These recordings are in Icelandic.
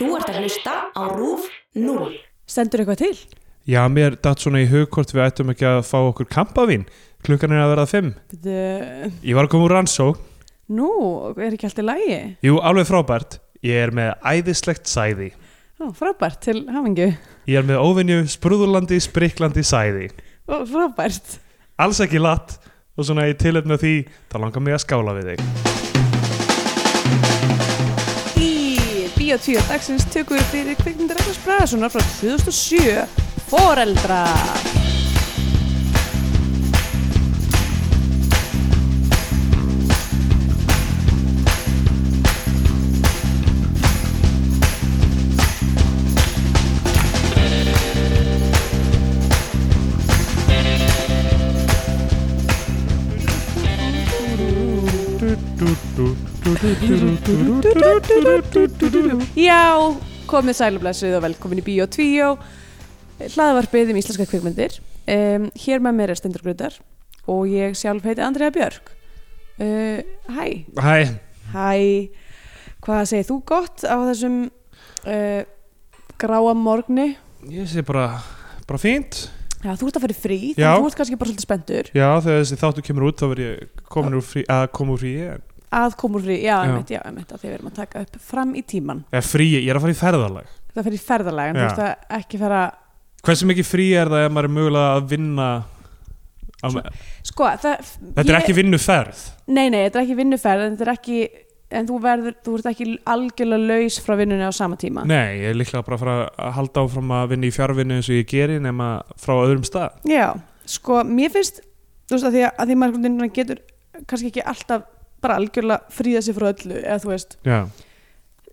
Þú ert að hlusta á RÚF 0. Stendur eitthvað til? Já, mér datt svona í hug hvort við ættum ekki að fá okkur kampavín. Klukkan er að verða fimm. Bíddu, Ég var að koma úr rannsó. Nú, er ekki allt í lagi? Jú, alveg frábært. Ég er með æðislegt sæði. Ó, frábært, til hafingju. Ég er með óvinju sprúðurlandi, spriklandi sæði. Ó, frábært. Alls ekki latt og svona í tilöfnu því, það langar mig að skála við þig. 10.10 dagsins tökum við fyrir kvikmyndir Ragnars Bræðarssonar frá 2007 Fóreldra Já, komið sælublessuð og velkomin í Bíotvíu, hlaðvarpið um íslenska kvikmyndir. Um, hér með mér er Stendur Gröðar og ég sjálf heiti Andrea Björk. Uh, hæ. Hæ, Hæ, hvað segir þú gott á þessum uh, gráa morgni? ég sé bara, bara fínt. Já, þú ert að fara í frí, þannig þú ert kannski bara svolítið spenntur Já, þegar þessi þáttu kemur út þá verð ég komin úr frí, að koma úr frí. Að koma úr frí, já, Já. einmitt, já, einmitt að þið verðum að taka upp fram í tíman. Eða frí, ég er að fara í ferðalag. Það fer í ferðalag, en þú ert að ekki fara, Hversu mikið frí er það ef maður er mögulega að vinna á, sko, það... Þetta er ekki vinnuferð Nei, nei, þetta er ekki vinnuferð, en er ekki, en þú verður, þú ert ekki algjörlega laus frá vinnunni á sama tíma. Nei, ég er líklega bara að fara að halda áfram að vinna í fjárvinnu eins og ég geri nema frá öðrum stað Já, sko, mér finnst þú veist að því að, að því maður getur kannski ekki alltaf bara algjörlega fríða sig frá öllu, eða þú veist.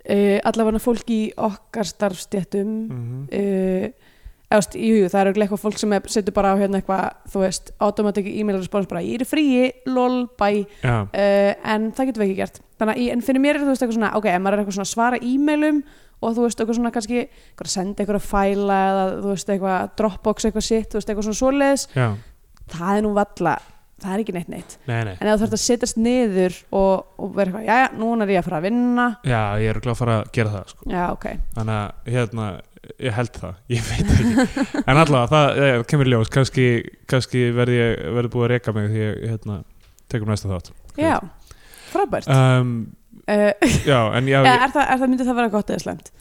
Uh, allavega fólk í okkar starfstjættum mm uh, eða, veist, jú, það er örugglega eitthvað fólk sem setur bara á hérna eitthvað, þú veist, automatic e-mail respons bara, ég er fríi, lol, bye. Uh, en það getum við ekki gert. Þannig að, en fyrir mér er þú veist eitthvað svona ok, ef maður er eitthvað svona svara e-mailum og þú veist eitthvað svona kannski eitthvað að senda eitthvað að fæla eða þú veist eitthvað dropbox eitthvað sitt, þú veist eitthvað svona svoleiðis já, það er nú valla, það er ekki neitt neitt. Nei, nei. En þú þarf að setjast niður og, og vera eitthvað, já, núna er ég að fara að vinna. Já, ég er örugglega að fara að gera það sko. já, ok, Þannig að, hérna, ég held það. Ég veit ekki. En allavega, það eh, kemur ljós. Kannski, kannski verði ég verði búið að reka mig því ég, hérna, tekum næsta þátt. Já frábært. Um, uh, Já, en já, er, ég, er, það, er það myndið það vera gott eða slæmt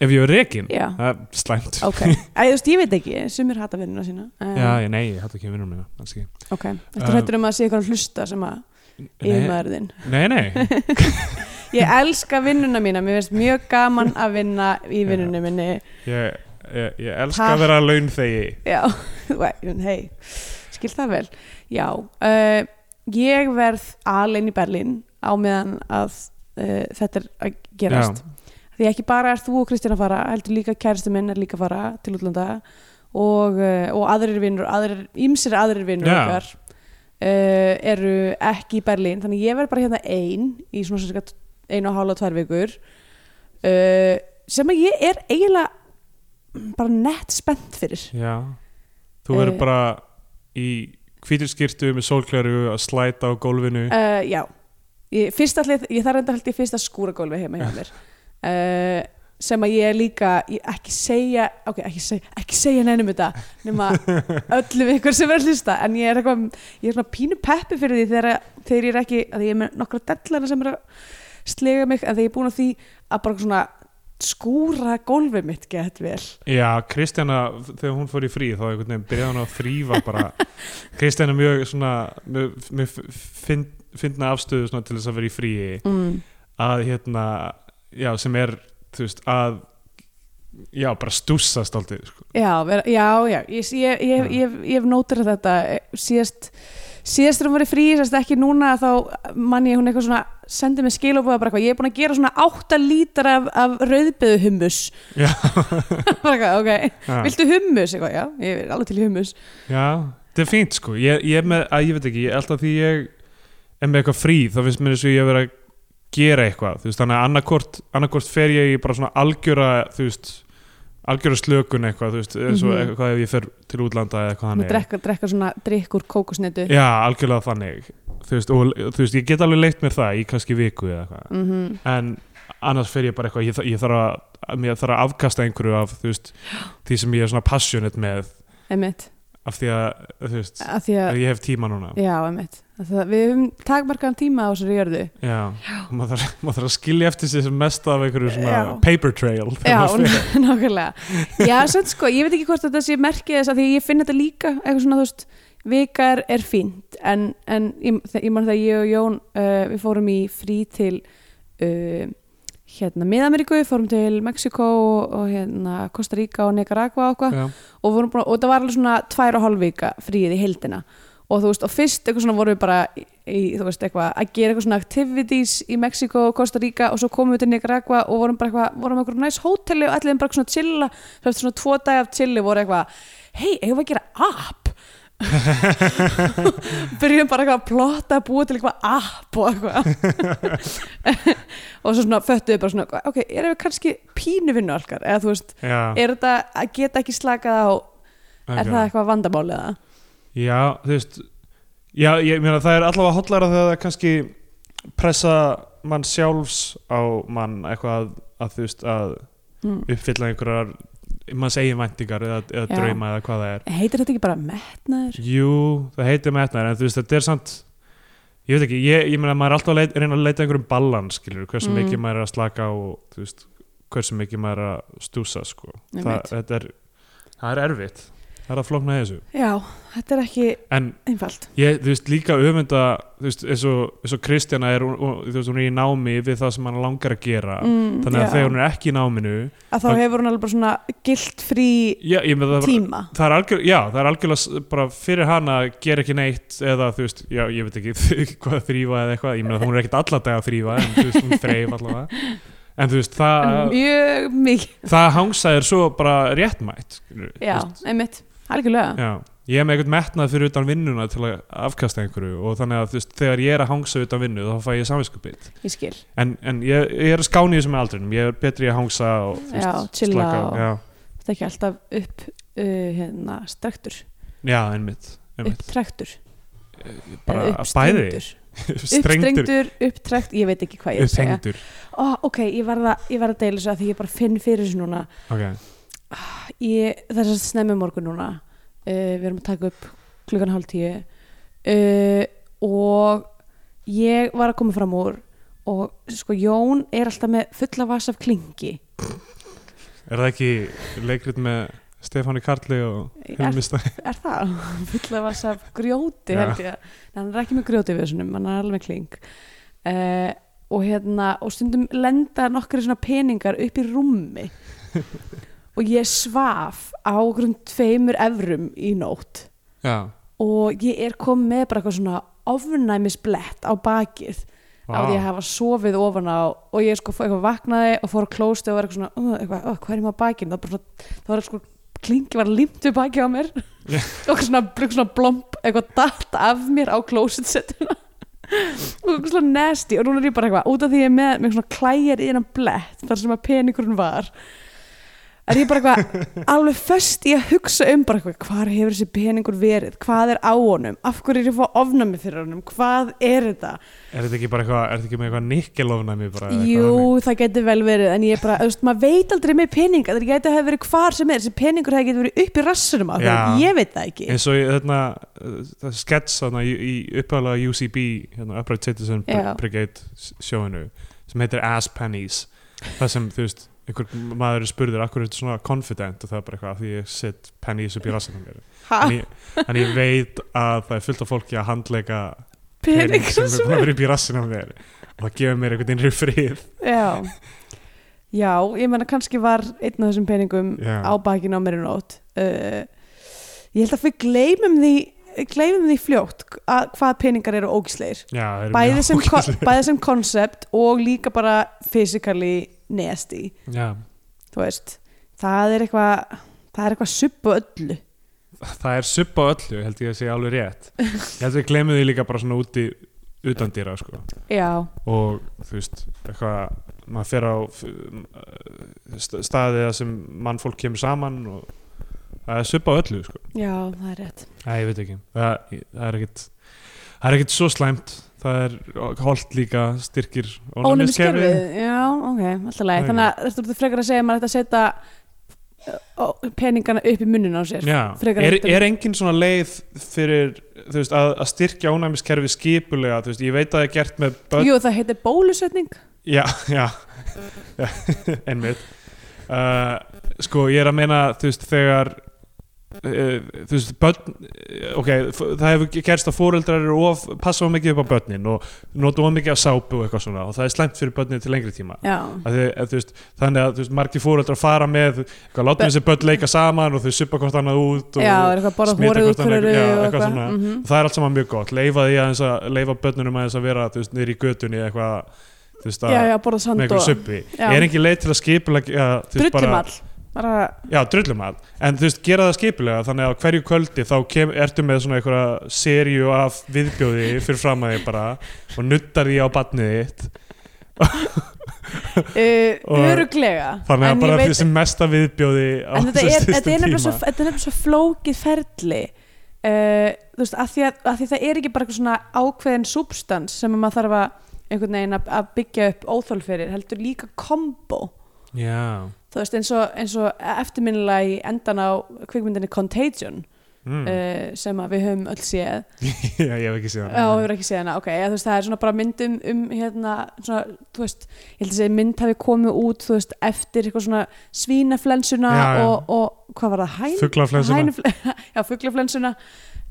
ef ég er rekin já, Það er slæmt. Ok, Æ, þú veist, ég veit ekki. Sumir hata vinnuna sína um, Já, ég, nei, ég hætti ekki vinnum minna kannski. ok, þetta Um, hrættur um að sé eitthvað að hlusta sem að Nei, yfirmaður þinn? Nei, nei. Ég elska vinnuna mína, mér finnst mjög gaman að vinna í vinnunni minni. Ég, ég, ég elska að vera launþegi. Já, hei, skil það vel. Já, uh, ég verð alinn í Berlín á meðan að uh, þetta er að gerast Því ekki bara er þú og Kristján að fara heldur líka kæristu minn er líka að fara til útlanda og, uh, og aðrir vinnur aðrir, ímsir aðrir vinnur Já. okkar uh, eru ekki í Berlín. Þannig ég verð bara hérna ein í svona sagt einu og hálfa tvær vikur uh, sem að ég er eiginlega bara nett spennt fyrir. Já, þú verður Eh. bara í hvítur skýrtu með sólklæru að slæta á gólfinu. Uh, Já, ég, fyrst allir ég þarf enda held ég fyrst að skúra gólfi heima hjá mér uh, sem að ég er líka ég ekki segja, ok, ekki segja ekki segja neinum þetta nema öllum ykkur sem er að hlusta. En ég er eitthvað, ég er svona pínu peppi fyrir því þegar, þegar ég er ekki, að ég er með nokkra dellana sem er að slega mig en þegar ég er búin að því að bara svona skúra gólfið mitt gett vel. Já, Kristjana, þegar hún fór í frí þá einhvern veginn byrjaði hún að þrýfa bara. Kristjana mjög svona mjög, mjög finn, finna afstöðu svona til þess að vera í fríi. Mm. að hérna, já, sem er þú veist, að já, bara stússast aldrei sko. Já, já, já, ég, ég, ég, ég, hef nótur þetta. Eh, síðast síðast þegar hún var í frí, sérst ekki núna þá mann ég hún eitthvað svona sendi mig skil og bara eitthvað, ég er búin að gera svona 8 lítar af, af rauðbyðu hummus. Já, bara eitthvað, ok, já, viltu hummus? Eitthvað, já, ég er alveg til hummus. Já þetta er fínt sko, ég, ég er með, að ég veit ekki ég, alltaf því ég er með eitthvað frí þá finnst mér þess að ég vera að gera eitthvað, þú veist, þannig að annarkort annarkort fer ég í bara svona algjöra þú veist, algjöra slökun eitthvað, þú veist, eins og Mhm. eitthvað ef ég fer til útlanda eða eitthvað þannig. drekka, drekka svona drikk úr kókusnetu Já, algjörlega þannig. Þú veist, og þú veist, ég get alveg leitt mér það í kannski viku eða eitthvað. Mm en annars fer ég bara eitthvað, ég, ég þarf að mér þarf að afkasta einhverju af þú veist, því sem ég er svona passionate með. Einmitt, af því að, þú veist, að því að að ég hef tíma núna. Já, einmitt, að það, við höfum takmarkaðan tíma á þessari jörðu. Já, maður þarf, maður þarf að skilja eftir sem mest af einhverju svona Já. paper trail Já, nákvæmlega. Já, svo sko, ég veit ekki hvort þetta sé merkið þess að því ég finn þetta líka eitthvað svona, þú veist, vikar er fínt en, en ég, ég man þegar ég og Jón uh, við fórum í frí til uh, hérna Mið-Ameríku, við fórum til Mexiko og, og hérna Costa Rica og Nicaragua og Já, og, og það var alveg svona tvær og hálf vika fríið í heildina og þú veist, og fyrst eitthvað svona vorum við bara í, þú veist, eitthvað, að gera eitthvað svona activities í Mexiko og Costa Rica og svo komum við til Nicaragua og vorum bara eitthvað, vorum eitthvað næs hóteli og allir bara svona chilla, svo eftir svona tvo dag af chilli voru eitthvað, hei, eigum við að gera app byrjum bara eitthvað að plotta að búa til eitthvað app og eitthvað og svo svona föttuðu bara svona, ok, erum við kannski pínuvinnu alkar, eða þú veist, já, er þetta að geta ekki slakað á er ok. það eitthvað vandamál eða? Já, þú veist Já, ég meina það er allavega hotlara þegar það kannski pressa mann sjálfs á mann eitthvað að, að þú veist að Mm. uppfylla einhverjar manns eigin væntingar eða, eða drauma eða hvað það er Heitir þetta ekki bara metnaður? Jú, það heitir metnaður en þú veist, þetta er samt ég veit ekki, ég, ég meina að maður er alltaf að leita, reyna að leita að einhverjum balans, skilur, hversu Mm. mikið maður er að slaka og þú veist, hversu mikið maður er að stúsa, sko það, er, það er erfitt það er að flókna í þessu? Já, þetta er ekki en einfalt. ég, þú veist, líka öfunda þú veist, eins og, eins og Kristjana er, þú veist, hún er í námi við það sem hann langar að gera. Mm, þannig að já. þegar hún er ekki í náminu að þá það- hefur hún alveg bara svona gilt frí já, ég með það tíma. það er algjör, já, það er algjörlega bara fyrir hana að gera ekki neitt eða þú veist, já, ég veit ekki hvað þrýfa eða eitthvað, ég meina hún er ekkert alla dag að þrýfa en þú veist, hún þreif allavega. En þú veist, það, það hangsa er svo bara réttmætt Já, einmitt, algjörlega. Já, ég er með eitthvað metnað fyrir utan vinnuna til að afkasta einhverju og þannig að þú veist, þegar ég er að hangsa utan vinnu þá fæ ég samvinskupið Ég skil, en, en ég, ég er að skáni í þessum aldrinum ég er betri að hangsa og þú Já, chilla slaka og- já, þetta er ekki alltaf upp uh, hérna, strektur, já, einmitt, einmitt. upptrektur. Bara eða bæði uppstrengdur. strengtur, uppstrengtur, upptrekt, ég veit ekki hvað ég er að segja. Upphengtur Ó, ok, ég verða, ég verða að deila þessu að því ég bara finn fyrir þessu núna. Ok, ég, það er snemmi snemmi morgun núna uh, við erum að taka upp klukkan hálf tíu uh, og ég var að koma fram úr og sko Jón er alltaf með fulla vas af klingi. Er það ekki leikrit með Stefáni Karli og er, Hilmista er það? fulla vas af grjóti held ég. Nei, hann er ekki með grjóti við þessum hann er alveg með kling uh, og hérna og stundum lenda nokkri svona peningar upp í rúmi og ég svaf á grunn tveimur evrum í nótt. Já, og ég er komið með bara eitthvað svona ofnæmisblett á bakið á því að hafa sofið ofan á og ég sko eitthvað vaknaði og fór á klósti og var eitthvað svona, uh, eitthvað, uh, hvað er á bakið? Það var svona, það var sko klingi var limt við bakið á mér. Já. og eitthvað svona, eitthvað svona blomp eitthvað datt af mér á klósitsettuna og eitthvað svona nasty. Og núna er ég bara eitthvað, út af því ég er með, með svona klæjar í hennan blett þar sem að peningurinn var er ég bara eitthvað alveg föst í að hugsa um bara eitthvað hvar hefur þessi peningur verið, hvað er á honum? Af hverju er ég að fá ofnami fyrir honum? Hvað er þetta, er þetta ekki bara eitthvað er þetta ekki með eitthvað nikkelofnæmi bara jú það getur vel verið en ég er bara, þú veist, maður veit aldrei með pening það getur hefur verið hvar sem er, þessi peningur hefur verið upp í rassunum á þeim, ég veit það ekki. Og í þarna uh, það skets þarna í, í uppáðlega UCB hérna, Upright Citizen. Brigade sjóinu sem heitir Ass Pennies. Það sem þú veist einhver maður spurður akkur er þetta svona confident? Og það er bara eitthvað því ég set pennies upp í ha, en ég, en ég veit að það er fullt af fólki að handleika pening sem er búin að vera upp í mér. Og það gefur mér einhvern innri frið já. Já, ég menna kannski var einn af þessum peningum Já. á bakinu á mér í nótt. Uh, ég held að við gleymum því gleymum því fljótt að hvað peningar eru ógisleir Já, það eru bæði mjög sem, ko ógeðslegir. bæði sem concept og líka bara physically nasty. Já, þú veist það er eitthvað það er eitthvað supp og öllu. Það er supp á öllu held ég að segja alveg rétt. Ég held að við glemum því líka bara svona úti utan dýra sko. Já, og þú veist eitthvað maður fer á st- staði þar sem mannfólk kemur saman og það er supp á öllu sko. Já, það er rétt. Æ, ég það, það er ekkit það er ekkit svo slæmt það er holt líka styrkir ónæmiskerfið, já, ok, alltaf leið Ok. þannig að þú ert frekar að segja að maður ætti að setja peningana upp í munnin á sér er, er engin svona leið fyrir veist, að, að styrkja ónæmiskerfi skipulega, veist, ég veit að það er gert með börn, Jú, það heitir bólusetning. Já, já, einmitt. Uh, sko, ég er að meina þú veist, þegar þú veist, börn ok, f- það hefur gerst að fóreldrar eru of, passa of mikið upp á börnin og nota of mikið af sápu og eitthvað svona og það er slæmt fyrir börnin til lengri tíma. Að að, þú veist, þannig að veist, margir fóreldrar fara með eitthvað, látum þessi börn leika saman og þau suppa hvort annað út og eitthvað bara smita hvort annað, og eitthvað eitthvað. Mhm. og það er allt saman mjög gott. Leifa að leifa börnunum að vera þú veist, niður í götunni eitthvað að, með og suppi. Er ekki leið til að skipulega drullumall bara, já, drullumall en þú veist, gera það skipulega þannig að hverju kvöldi þá kem, ertu með svona einhverja seríu af viðbjóði fyrir fram að þig bara og nuttar því á badnið þitt. Uh, öruglega þannig að bara veit- þessi mesta viðbjóði en þetta er, þetta er nefnilega svo, þetta nefnilega svo flókið ferli. Uh, þú veist, að því að, að því það er ekki bara eitthvað svona ákveðin substans sem maður þarf að einhvern veginn að, að byggja upp óþól fyrir, heldur líka kombo já, þú veist, eins og, eins og eftirminnilega í endan á kvikmyndinni Contagion mm. uh, sem við höfum öll séð. Já, ég hef ekki séð Já, hefur ekki séð hana, ok, ja, það er svona bara mynd um, hérna, svona, þú veist, ég held að segja mynd hafi komið út, veist, eftir eitthvað svona svínaflensuna Já, og, og hvað var það. Hænufle- Já, fugglaflensuna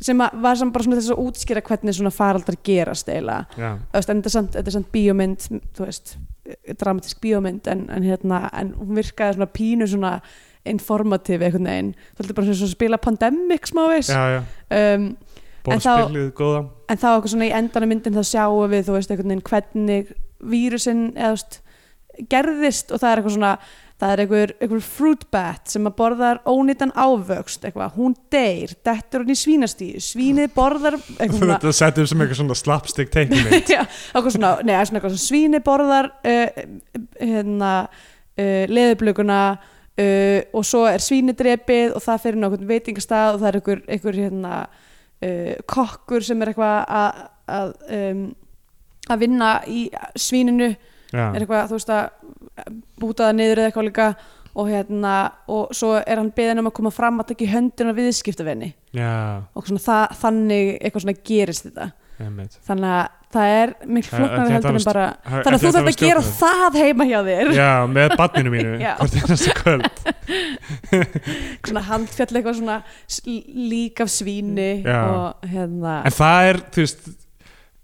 sem var samt bara svona þess að útskýra hvernig svona faraldar gerast eiginlega, þetta er samt, bíómynd, þú veist, dramatísk bíómynd, en, en hérna, en hún virkaði svona pínu svona informativ einhvern veginn, þú heldur bara svona spila pandemic já. um, En þá- en þá eitthvað svona í endan af myndin þá sjáum við, þú veist, einhvern veginn hvernig vírusinn eða þú veist, gerðist og það er eitthvað svona það er einhver, einhver fruit bat sem að borðar ónýtan ávöxt eitthvað, hún deyr, dettur hún í svínastíu svínið borðar eitthvað svona, þetta setjum sem eitthvað svona slapstick teiknumynd já, eitthvað svona, nei, svona eitthvað svona svínið borðar uh, hérna uh, leðublökuna uh, og svo er svínið drepið og það fyrir nákvæm veitingastað og það er einhver, einhver hérna kokkur sem er eitthvað að að, um, að vinna í svíninu. Já, er eitthvað, þú veist að búta það niður eða eitthvað líka og hérna, og svo er hann beðin um að koma fram að taka í höndina viðskiptavenni já, og svona það, þannig eitthvað svona gerist þetta. Einmitt. Þannig að það er miklu þetta heldur en bara þannig að þú þarf að gera það heima hjá þér. Já, með badninu mínu hvort einasta kvöld. Svona handfjall eitthvað svona lík af svíni og hérna en það er, þú veist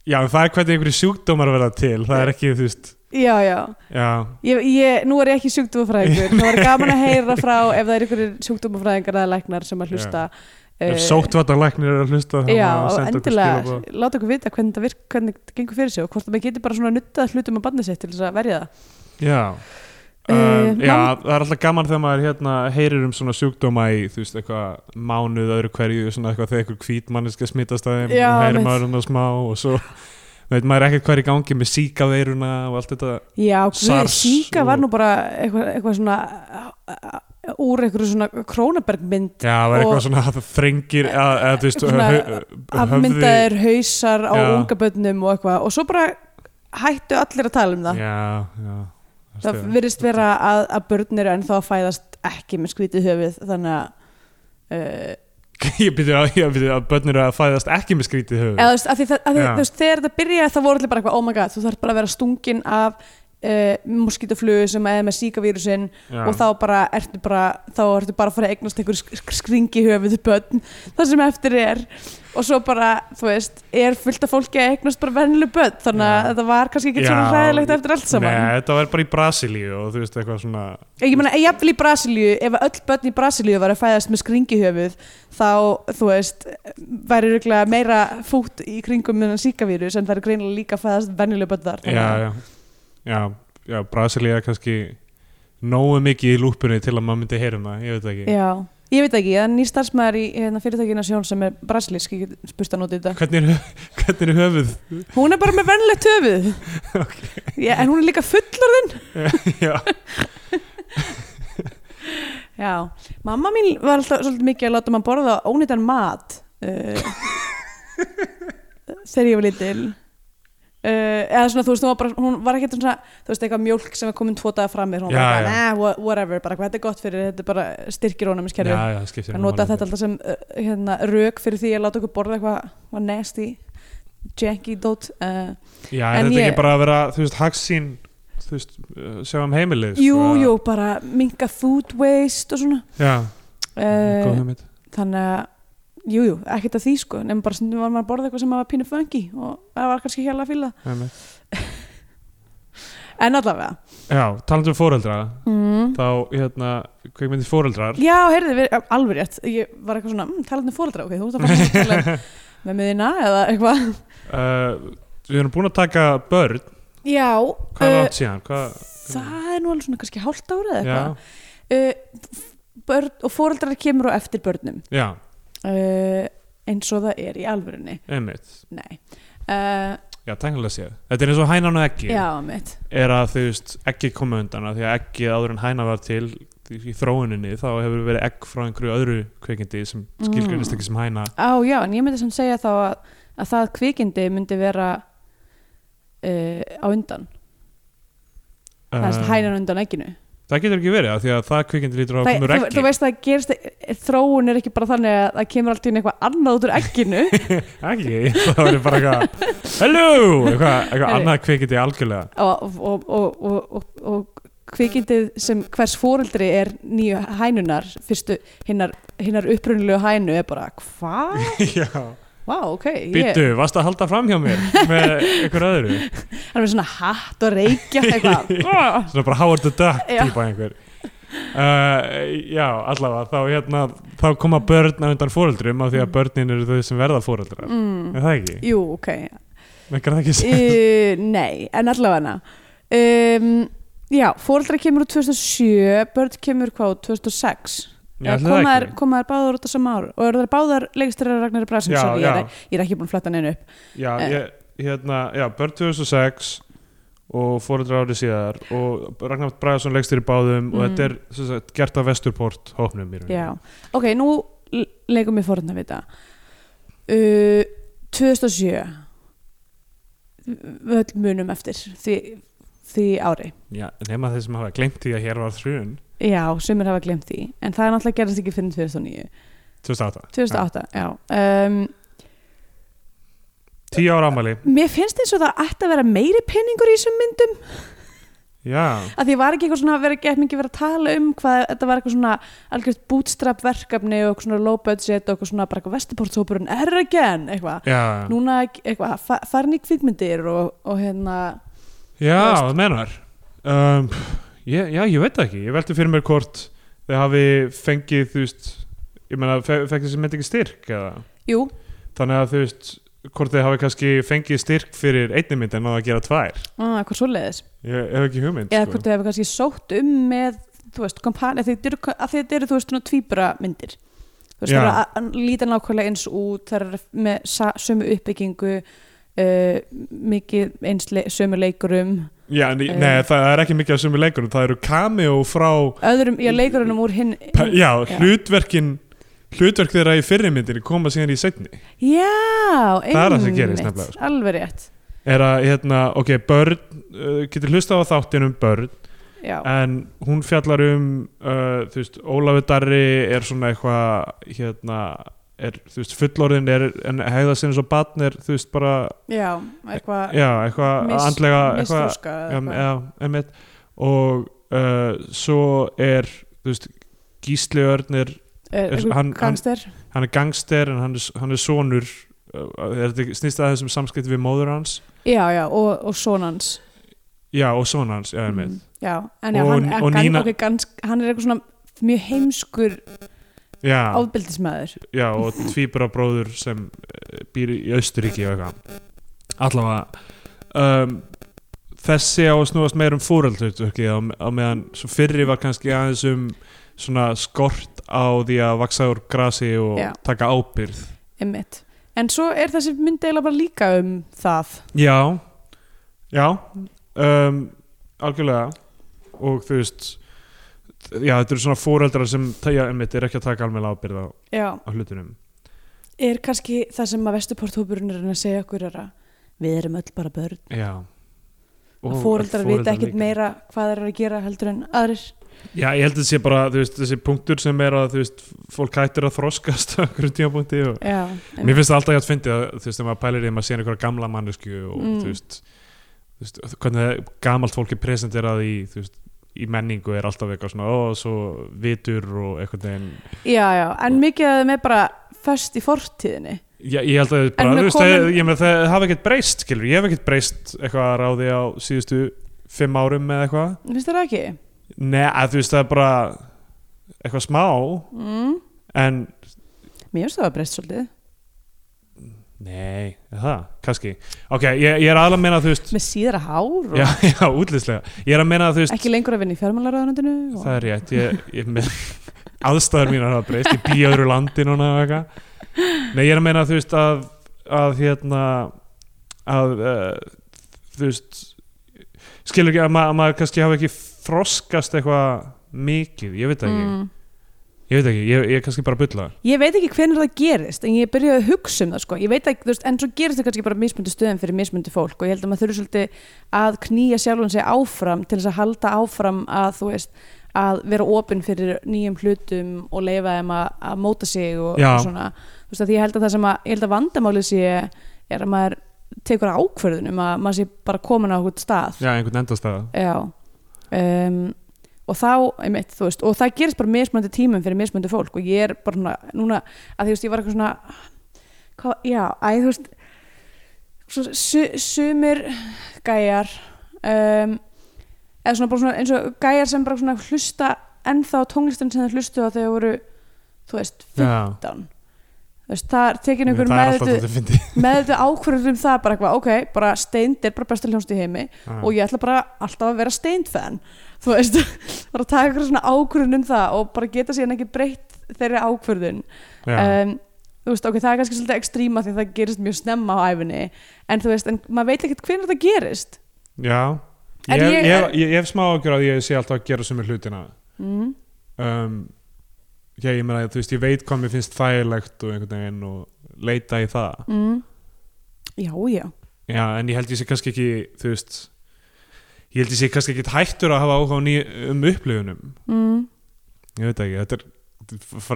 já, það er hvernig einhverju sjúkdómar verða til. Það er ekki, þú veist já, já, já, ég, ég, nú er ég ekki sjúkdómafræðingur. Það var gaman að heyra frá ef það er einhverjir sjúkdómafræðingar eða læknar sem að hlusta ef eh, sóttvartanlæknir er að hlusta þá Já, og endilega. láta okkur vita hvernig það, virk, hvernig það gengur fyrir sig og hvort það maður getur bara svona nuttað hlutum á bandið sitt til þess að verja það. Já. Eh, Um, já, það er alltaf gaman þegar maður hérna, heyrir um svona sjúkdóma í þú veist, eitthvað mánuð öðru hverju svona eitthvað þegar eitthvað veit maður ekkert hvað er í gangi með síka veiruna og allt þetta Já, SARS síka var nú bara eitthvað, eitthvað svona úr eitthvað svona krónabergmynd já, það Og- eitthvað svona að það þrengir að, afmyndaðir hausar á Já. unga bönnum og eitthvað og svo bara hættu allir að tala um það já, já það virðist vera að, að börn eru ennþá að fæðast ekki með skrítið höfuð þannig að uh, ég byrði að, að börnir eru að fæðast ekki með skrítið höfuð. Eða þú veist, þegar þetta byrjaði það voru allir bara eitthvað, oh my god, þú þarf bara að vera stungin af uh, moskítoflugu sem er með síkavírusinn Já. og þá bara ertu bara þá ertu bara að fara að eignast einhver sk- skringi höfuð börn, það sem eftir er. Og svo bara, þú veist er fullt af fólki að eignast bara vennileg börn þannig að þetta var kannski ekki svona Já, hræðilegt eftir allt saman. Nei, þetta var bara í Brasilíu og þú veist eitthvað svona ég meina, jafnvel í Brasilíu ef öll börn í Brasilíu var að fæðast með skringi höfuð þá, þú veist væri meira fút í kringum með síkavírus en það er greinilega líka að fæðast vennileg börn þar já, já, já, já Brasilía er kannski nógu mikið í lúpunni til að maður myndi heyra um það, ég veit ekki Já, ég veit ekki, það er ný starfsmæður í hérna, fyrirtækina sjón sem er brasilísk, ég get spurt hann út í þetta. Hvernig er, hvernig er höfuð? Hún er bara með vennlegt höfuð. Já, en hún er líka fullorðin. já, Já, mamma mín var alltaf svolítið mikið að láta maður borða ónýtan mat uh, þegar ég var lítil. Uh, eða svona þú veist, hún var, bara, hún var ekki svona þú veist, eitthvað mjólk sem er komin tvo daga fram með hún var bara, nah, wha- whatever, bara hvað þetta er gott fyrir þetta er bara styrkir honum já, skiptir að nota þetta alltaf sem uh, hérna, rauk fyrir því að láta okkur borða eitthvað nasty janky dot uh, já, er En þetta ég- ekki bara að vera, þú veist, hagsín þú veist, sjá um heimilið jú, sko, jú, bara minka food waste og svona. Já, góð uh, hugmynd. þannig að jú, jú, ekkert að því sko nefnum bara stundum var maður að borða eitthvað sem var pínu funky og það var kannski hjá að Einmitt. en allavega. Já, talandi um fóreldra mm. þá, hérna, kveikmyndi fóreldrar Já, heyrðu, alveg rétt Ég var eitthvað svona, mm, talandi um fóreldra Ok, þú ert að fara að tala um með miðina eða eitthvað. Uh, við erum búin að taka börn. Já, hvað er uh, átt síðan? Hvað, það er nú alveg svona kannski hálft árið eða eitthvað. Uh, börn, Og fóreldrar kemur á eftir börnum. Já, uh, eins og það er í alvörunni. Einmitt. Nei. Uh, já, tæknilega séð, þetta er eins og hænan og ekki Já, mitt er að þú veist, ekki koma undan af því að ekki áður en hæna var til í þróuninni, þá hefur verið egg frá einhverju öðru kveikindi sem Mm. ekki sem hæna. Á, já, en ég myndi sem segja þá að, að það kvikindi myndi vera uh, á undan. Það er Um, hænan undan ekkinu það getur ekki verið af því að það kveikindi lítur á að koma úr þú, veist að gerist, þróun er ekki bara þannig að það kemur alltaf inn eitthvað annað út úr egginu. Ekki, það verður bara eitthvað hello, eitthvað, eitthvað annað kveikindi algjörlega. Og, og, og, og, kvikindið sem hvers fóreldri er nýju hænunar fyrstu hinnar, hinnar upprunulegu hænu er bara hvað? já, Vá, ok ég, býttu, varst að halda fram hjá mér með einhver öðru hann er með svona hatt og reykja svona bara Howard the Duck Já. típa einhver uh, já, allavega þá, hérna, þá koma börn á undan fóreldrum af því að Mm. börnin eru þau sem verða fóreldrar mm, er það ekki? Jú, ok Mekkar það ekki sér? uh, Nei, en allavega um, Já, fóreldra kemur úr 2007 börn kemur hvað, úr 2006 Það koma báðar út á sama ár? Og eru þær báðar leikstæra Ragnar Brasson Já, sorry, ég, er, ég er ekki búin að fletta neina upp. Já, Eh. ég, hérna, já, börn 2006 og fóreldrar árið síðar og Ragnar Bragason leggst þér í báðum og Mm. þetta er sem sagt, gert af Vesturport hópnum í rauninni. Já, ok, nú leikum við fórhundna við þetta uh, 2007 við öll munum eftir því, því ári. Já, nema þeir sem hafa glemt því að hér var þrjun Já, sumir hafa glemt því en það er náttúrulega gerast ekki fyrir 2009 2008 2008, já, um, Tíu ára ámæli Mér finnst eins og það ætti að vera meiri peningur í þessum myndum. Já, að því var ekki eitthvað svona vera gett mikið verið að tala um hvað þetta var eitthvað svona algjört bootstrap verkefni og eitthvað svona low budget og eitthvað svona bara eitthvað vestuportshópurinn er again eitthvað. Já. Núna eitthvað fa- farin í kvikmyndir og, og hérna. Já, Þú veist. það menar um, ég, Já, ég veit það ekki. Ég velti fyrir mér hvort þau hafi fengið, þú veist ég meina, fe fekk þessi mynd ekki styrk eða? Jú, þannig að þú veist hvort þau hafi kannski fengið styrk fyrir einni mynd en að gera tvær. Ah, eitthvað svoleiðis. Ég hef ekki hugmynd eða sko. hvort þau hefur kannski sótt um með þú veist, kompani, því þetta eru, þú veist, svona tvíbura myndir. Þú veist, það eru að- líta nákvæmlega eins út það eru með sömu uppbyggingu uh, mikið eins le sömu leikurum Já, en, Eh. nei, það er ekki mikið af sömu leikunum það eru cameo frá öðrum, já, leikurunum úr hinn pa, já, hlutverkin hlutverk þeirra í fyrri myndinni koma síðan í setni já, Það er það sem einmitt, gerist nefnilega, sko. alveg rétt. Er að, hérna, ok, börn uh, getur hlusta á þáttin um börn já, en hún fjallar um uh, þú veist, Ólafur Darri er svona eitthvað hérna, er, þú veist, fullorðin er, en hegða sinni svo batn er, þú veist, bara já, eitthvað já, eitthvað mis- andlega já, einmitt. Og uh, svo er þú veist, Gísli Örn er, Er- hann- hann- gangster? hann er gangster en hann er, hann er sonur uh, er þetta snýst aðeins um samskipt við móður hans? Já, já, og, og sonans já, og son hans, já, einmitt. Mm, já, en já, Og- hann, og hann, Nína- okay, gans, hann er eitthvað svona mjög heimskur ábildismæður já, og tvíbura bróður sem uh, býr í Austuríki og eitthvað. Allavega um, þessi á að snúast meir um fóröldhlutverki á, á meðan fyrri var kannski aðeins um svona skort á því að vaksa úr grasi og Já. taka ábyrð einmitt. en svo er þessi mynd eiginlega bara líka um það. Já. Já. Um, algjörlega. Og þú veist já, þetta eru svona fóreldrar sem já, einmitt, er ekki að taka alveg ábyrð á, já, á hlutunum. Er kannski það sem að Vesturporthópurinn er að segja okkur er að við erum öll bara börn. Já. Og fóreldrar vita foreldrar ekkit meira hvað eru að gera heldur en aðrir. Já, ég held að þetta sé bara, veist, þessi punktur sem er að, veist, fólk hættir að þroskast á einhverjum tímapunkti og mér finnst það alltaf hjá að fyndi að, þú veist, þegar maður pælir í að maður sé einhverja gamla mannesku og, Mm. þú veist, þú veist, hvernig gamalt fólk er presenterað í, þú veist, í menningu er alltaf eitthvað svona, ó, svo vitur og eitthvað veginn, já, já, en mikið af þeim er bara föst í fortíðinni. Já, ég held að En bara, komin- það, ég með það hafa ekkert breyst, skilur, ég hef ekkert breyst eitthvað að ráði á síðustu fimm árum eða eitthvað, finnst það ekki? nei, að þú veist, það er bara eitthvað smá, Mm. en mér finnst það að breyst svolítið Nei, er það, kannski. Ok, ég, ég er aðlega að meina að þú veist með síðara hár og Já, já, útlýslega Ég er að meina að þú veist ekki lengur að vinna í fjármálaráðunandinu og... Það er rétt, ég, ég með, aðstæður mínar hafa breyst, ég bý í öðru landi núna og eitthvað. Nei, ég er að meina að þú veist að, að hérna að uh, þú veist skilur ekki að, ma að maður kannski hafa ekki þroskast eitthvað mikið, ég veit ekki. Mm. Ég veit ekki, ég, ég er kannski bara að bulla. Ég veit ekki hvernig það gerist en ég byrjaði að hugsa um það sko. ekki, veist, en svo gerist það kannski bara mismundi stöðum fyrir mismundi fólk og ég held að maður þurfi svolítið að knýja sjálfum sig áfram til þess að halda áfram að veist að vera opinn fyrir nýjum hlutum og leifa þeim að, að móta sig og, og svona. Veist ég held að það sem að, ég held að vandamálið sé er að maður tekur ákvörðunum að maður sé bara komin á okkur stað. Já, einhvern endastæða Já. Um, og þá, einmitt, þú veist og það gerist bara mismöndi tímum fyrir mismöndi fólk og ég er bara svona, núna að þú veist, ég var eitthvað svona hvað, já, æ, þú veist svona, su, sumir gæjar um, eða svona bara svona eins og gæjar sem bara svona hlusta ennþá tónlistin sem þeir hlustu á þegar þeir voru þú veist, 15 þú veist, það er tekin einhver Það er alltaf meðvituð þetta fyndi meðvituð ákvörður um það bara eitthvað, ok, bara Steind er bara besta hljónst í heimi og ég ætla bara alltaf að vera Steind-fan þú veist, bara taka eitthvað svona ákvörðun um það og bara geta síðan ekki breytt þeirri ákvörðun. Um, þú veist, ok, það er kannski svolítið ekstríma því það gerist mjög snemma á æfinni en þú veist, en maður veit ekkert hvernig það gerist. Já, ég, ég- ég, ég, hef smá ágjör að ég sé alltaf að gera sumir hlutina. Mm. um, Já, ég meina, þú veist, ég veit hvað mér finnst þægilegt og einhvern veginn og leita í það. Mm. já, já. Já, en ég held ég sé kannski ekki, þú veist ég held ég sé kannski ekki hættur að hafa áhuga um upplifunum. Mm. Ég veit ekki, þetta er,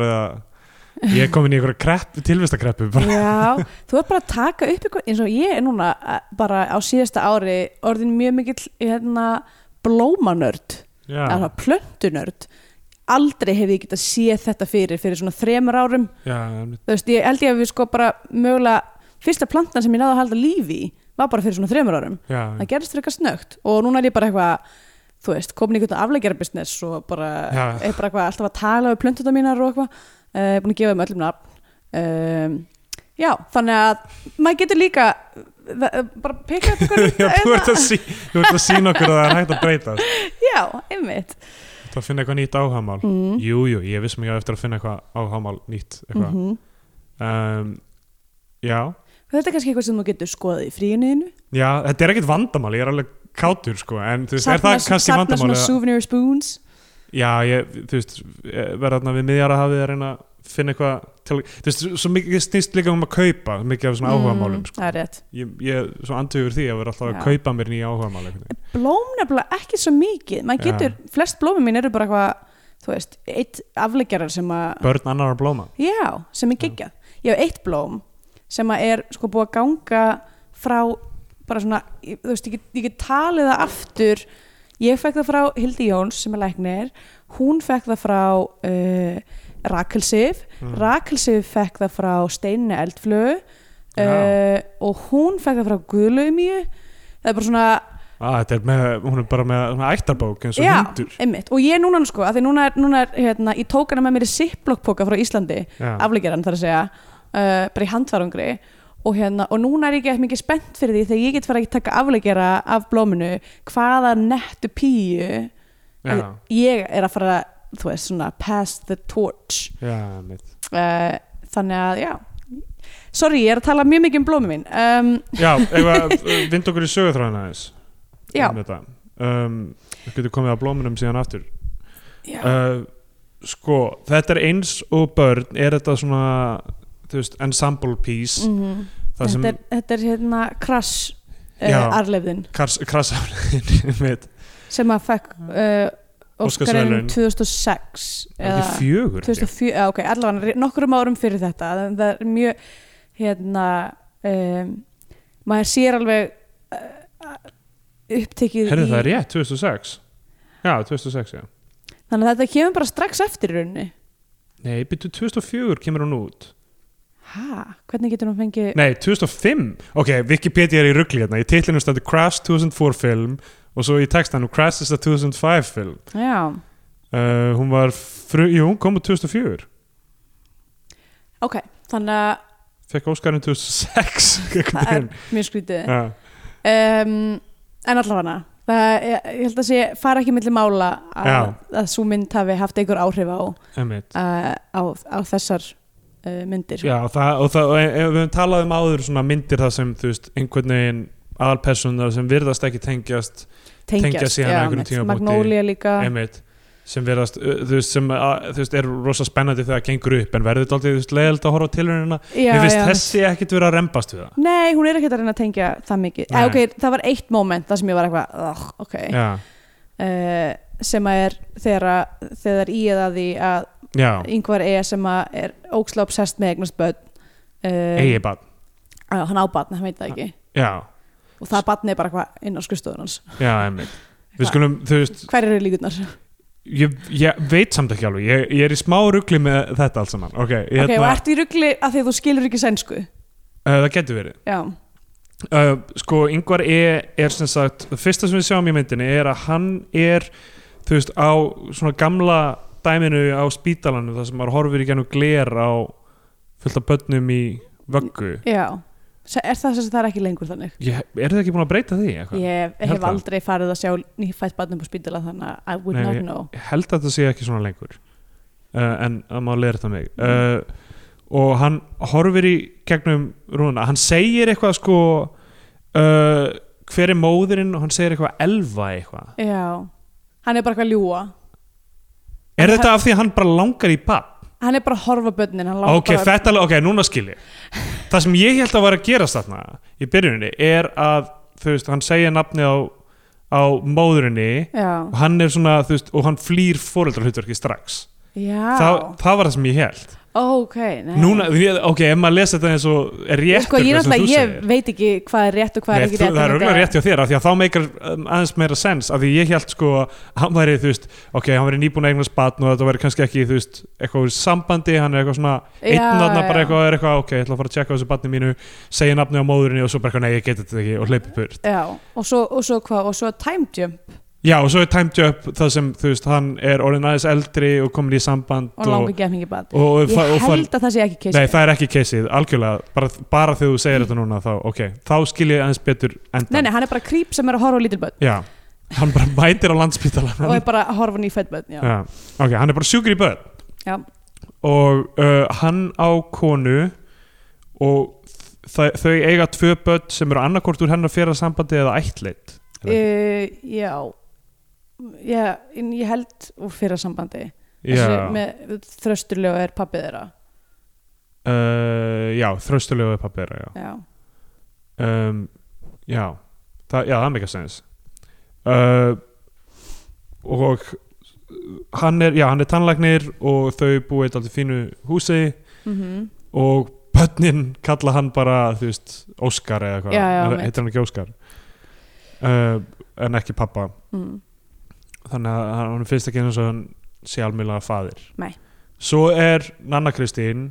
að ég er komin í einhverja krepp, tilvistakreppu. Já, þú er bara að taka upp eitthvað eins og ég er núna bara á síðasta ári orðin mjög mikill hérna, blómanörd. Já, eða plöntunörd. Aldrei hef ég getað séð þetta fyrir fyrir svona þremur árum. Já, þú veist, ég held ég að við sko bara mögulega fyrsta plantan sem ég náði að halda lífi í var bara fyrir svona þremur árum. Já, það gerist fyrir eitthvað snögt og núna er ég bara eitthvað þú veist, komin í einhvern aflegjara business og bara, Já. er bara eitthvað alltaf að tala við plöntuna mínar og eitthvað. Uh, búin að gefa þeim öllum nafn. Um, já, þannig að maður getur líka það, bara peka eitthvað já þú, ert að að sína okkur að það er hægt að breyta. Já, einmitt. Þú ert að finna eitthvað nýtt áhagamál mm. Jú, jú, ég vissum ég á eftir að finna eitthvað áhagamál nýtt eitthvað. Mm um, Já, þetta er kannski eitthvað sem þú getur skoðað í fríinuðinu já, þetta er ekkert vandamál ég er alveg kátur sko en þú veist, er það kannski safna vandamál svona souvenir spoons Já, ég, þú veist, verða þarna við miðjara hafið að reyna að finna eitthvað til, þú veist, svo mikið snýst líka um að kaupa mikið af svona Mm, sko. það er rétt ég, ég svo andugur því að vera alltaf að Já. kaupa mér nýja einhvern veginn. blóm nefnilega ekki svo mikið maður Já. getur, flest blómi mín eru bara eitthvað þú veist, eitt afleggjarar sem að Börn annar að blóma já, sem er geggjað ég hef eitt blóm sem að er sko búið að ganga frá bara svona, ég- þú veist, ég ég get talið það aftur. Ég fekk það frá Hildi Jóns sem er læknir. Hún fekk það frá uh, Rakel Sif. Mm. Rakel Sif fekk það frá Steinni Eldflögu. Uh, og hún fekk það frá Guðlaumíu það er bara svona ah, er með, hún er bara með ættarbók eins og Já, hundur. einmitt, og ég núna sko, núna er, núna er hérna, ég tók hana með mér í ziplockpoka frá Íslandi, afleggjaran þar að segja uh, bara í handfarungri og hérna, og núna er ég ekki mikið spennt fyrir því þegar ég get fara að taka afleggjara af blóminu hvaða nettu píu Já, ég er að fara þú veist, svona pass the torch. Já, uh, þannig að, já. Sorry, ég er að tala mjög mikið um blómi mín um, Já, vind okkur í sögutræðina aðeins Já. um þetta. Um, Við getum komið að blómunum síðan aftur. Já, uh, Sko, þetta er eins og börn er þetta svona þú veist, ensemble piece mm sem þetta, er, þetta er hérna krass uh, arleifðin kras, krasafliðin mitt sem að fekk uh, Óskarinn Óskarsverðlaun. 2006 er ekki fjögur held ég? 2004, já, ok, allavega nokkrum árum fyrir þetta. Það er mjög hérna um, maður sér alveg uh, upptekið Herðu í það er rétt, 2006 Já, 2006, já. Þannig að þetta kemur bara strax eftir í rauninni. Nei, byrju 2004 kemur hún út hæ, hvernig getur hún fengið Nei, 2005 Ok, Wikipedia er í ruggli hérna. Í titlinu stætti Crash 2004 film og svo í textanum Crash is a 2005 film. Já, uh, Hún var, fru, jú, hún kom úr 2004 ok, þannig að Fekk Óskarinn 2006 það er mjög skrítið. Um, en allavega ég, ég held að sé, fara ekki milli mála að, að svo mynd hafi haft einhver áhrif á, uh, á, á þessar myndir. Já, og, það, og, það, og e- e- við höfum talað um áður myndir það sem, veist, einhvern veginn aðalpersonar sem virðast ekki tengjast tengja síðan einmitt. tímapunkti. Magnolia líka. Einmitt. Sem verðast, þú veist, sem að, veist, er rosa spennandi þegar það gengur upp en verður þetta veist, leiðild að horfa á tilhörunina Mér finnst þessi ekkit vera að rembast við það. Nei, hún er ekkert að reyna að tengja það mikið. Eh, okay, Það var eitt moment þar sem ég var eitthvað ok, Já, uh, sem að er þegar, þegar í eða því að yngvar er sem er ókslega obsessed með eignast börn. Uh, eigi bann uh, hann á barn, hann veit það ekki. Já, og það barn er bara eitthvað inn á skrifstofun hans. Já, einmitt. Hver eru líkurnar? ég, ég veit samt ekki alveg. Ég, ég er í smá rugli með þetta allt saman. Ok, ég, Ok, og ertu í ruggli af því að þú skilur ekki sænsku? uh, það getur verið. Já, uh, sko yngvar e. er sem sagt það fyrsta sem við sjáum í myndinni er að hann er þú veist á svona gamla dæminu á spítalanum þar sem maður horfir í gennum gler á fullt af börnum í vöggu. Já. Er það sem það er ekki lengur þannig? ég, er það ekki búin að breyta því eitthvað? Ég held hef það. aldrei farið að sjá nýfætt barnum på spítala þannig að I would Nei, not know. ég held að það sé ekki svona lengur. Uh, en að maður leir þetta mig. Mm. uh, og hann horfir í gegnum rúna, hann segir eitthvað sko uh, hver er móðurinn og hann segir eitthvað elva eitthvað. Já, hann er bara eitthvað að ljúa er þetta af því að hann bara langar í papp? Hann er bara að horfa á börnin hann langar ok, þetta, ok, núna skil ég. Það sem ég held að var að gerast þarna í byrjuninni er að þú veist, hann segja nafni á, á móðurinni Já, og hann er svona, þú veist, og hann flýr fóreldrahlutverki strax. Já. Það, það var það sem ég held Ok, nei. Núna, ég- ok, ef maður lesa þetta eins og er rétt Sko, ég, náttúrulega, ég veit ekki hvað er rétt og hvað er ekki rétt það er en auðvitað þetta- rétt hjá þér af því að þá meikar um, aðeins meira sens af því ég held sko að hann væri þú veist, ok, hann væri nýbúin að eignast batn og þetta væri kannski ekki, þú veist, eitthvað úr sambandi, hann er eitthvað svona einn Já, þarna já. bara eitthvað, er eitthvað, ok, ég ætla að fara að tjekka á þessu batni mínu, segja nafni á móðurinni og svo bara eitthvað, nei, ég get þetta ekki og hleypi burt. Já, og svo, og svo hvað, og svo time jump Já, og svo er Time Jump það sem, þú veist, hann er orðin aðeins eldri og komin í samband og langar gefningi bad og, og, Ég og, og held að það sé ekki case Nei, það er ekki keisið, algjörlega. Bara, bara þegar þú segir þetta núna þá, ok, þá skil ég aðeins betur endan Nei, nei, hann er bara creep sem er að horfa á lítil börn. Já, hann bara mætir á landspítalan og er bara að horfa á nýfætt börn Já, Já, ok, hann er bara sjúkur í börn. Já. og uh, hann á konu og þau, eiga tvö börn sem eru annarkort úr hennar félagssambandi eða ættleitt uh, já. Já ég held úr fyrra sambandi. Þrösturlega er pappið þeirra. Uh, já þröstulegu pappi þeirra, já. Já, um, já, það, já, það er mikið sens uh, og hann er, já, hann er tannlagnir og þau búið eitthvað fínu húsi mm og börnin kalla hann bara, þú veist, Óskar eða mitt. heitir hann ekki Óskar? Uh, en ekki pappa mm. Þannig að hann finnst ekki eins og hann sé almjölega faðir. Nei. svo er Nanna Kristín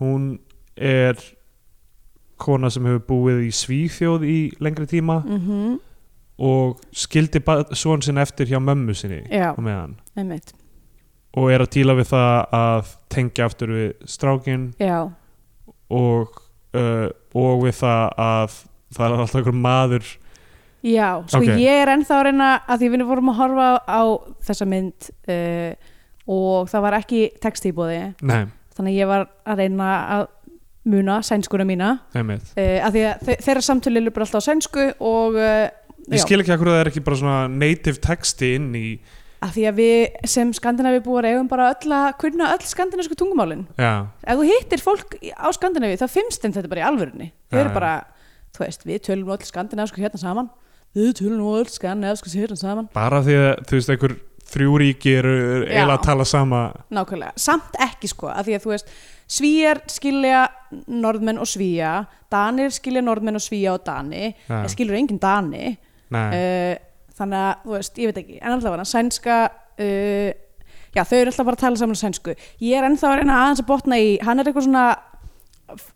hún er kona sem hefur búið í Svíþjóð í lengri tíma Mm og skildi svon sinn eftir hjá mömmu sinni Já, og er að díla við það að tengja aftur við strákin og, uh, og við það að það er alltaf einhver maður Já, sko Ok. ég er ennþá að reyna að því við vorum að horfa á, þessa mynd uh, og það var ekki text í bóði nei, þannig ég var að reyna að muna sænskuna mína. Uh, að því að þe þeirra samtölu bara alltaf á sænsku og uh, ég skil ekki að það er ekki bara svona native texti inn í að því að við sem skandinavi búar eigum bara öll að kunna öll skandinavisku tungumálin. Já, ef þú hittir fólk á skandinavi þá finnst þeim þetta bara í alvörunni. Þau eru bara, þú veist, við tölum öll skandinavisku hérna saman við tölum nú öll skandinavisku hérna saman. Bara því að þú veist einhver þrjú ríki eru eiginlega að tala sama. Nákvæmlega, samt ekki sko að því að þú veist, svíjar skilja norðmenn og svíja danir skilja norðmenn og svíja og dani Já. en skilur engin dani. Uh, þannig að, þú veist, ég veit ekki en alltaf var sænska uh, já, þau eru alltaf bara að tala saman sænsku. Ég er ennþá að reyna aðeins að botna í hann er eitthvað svona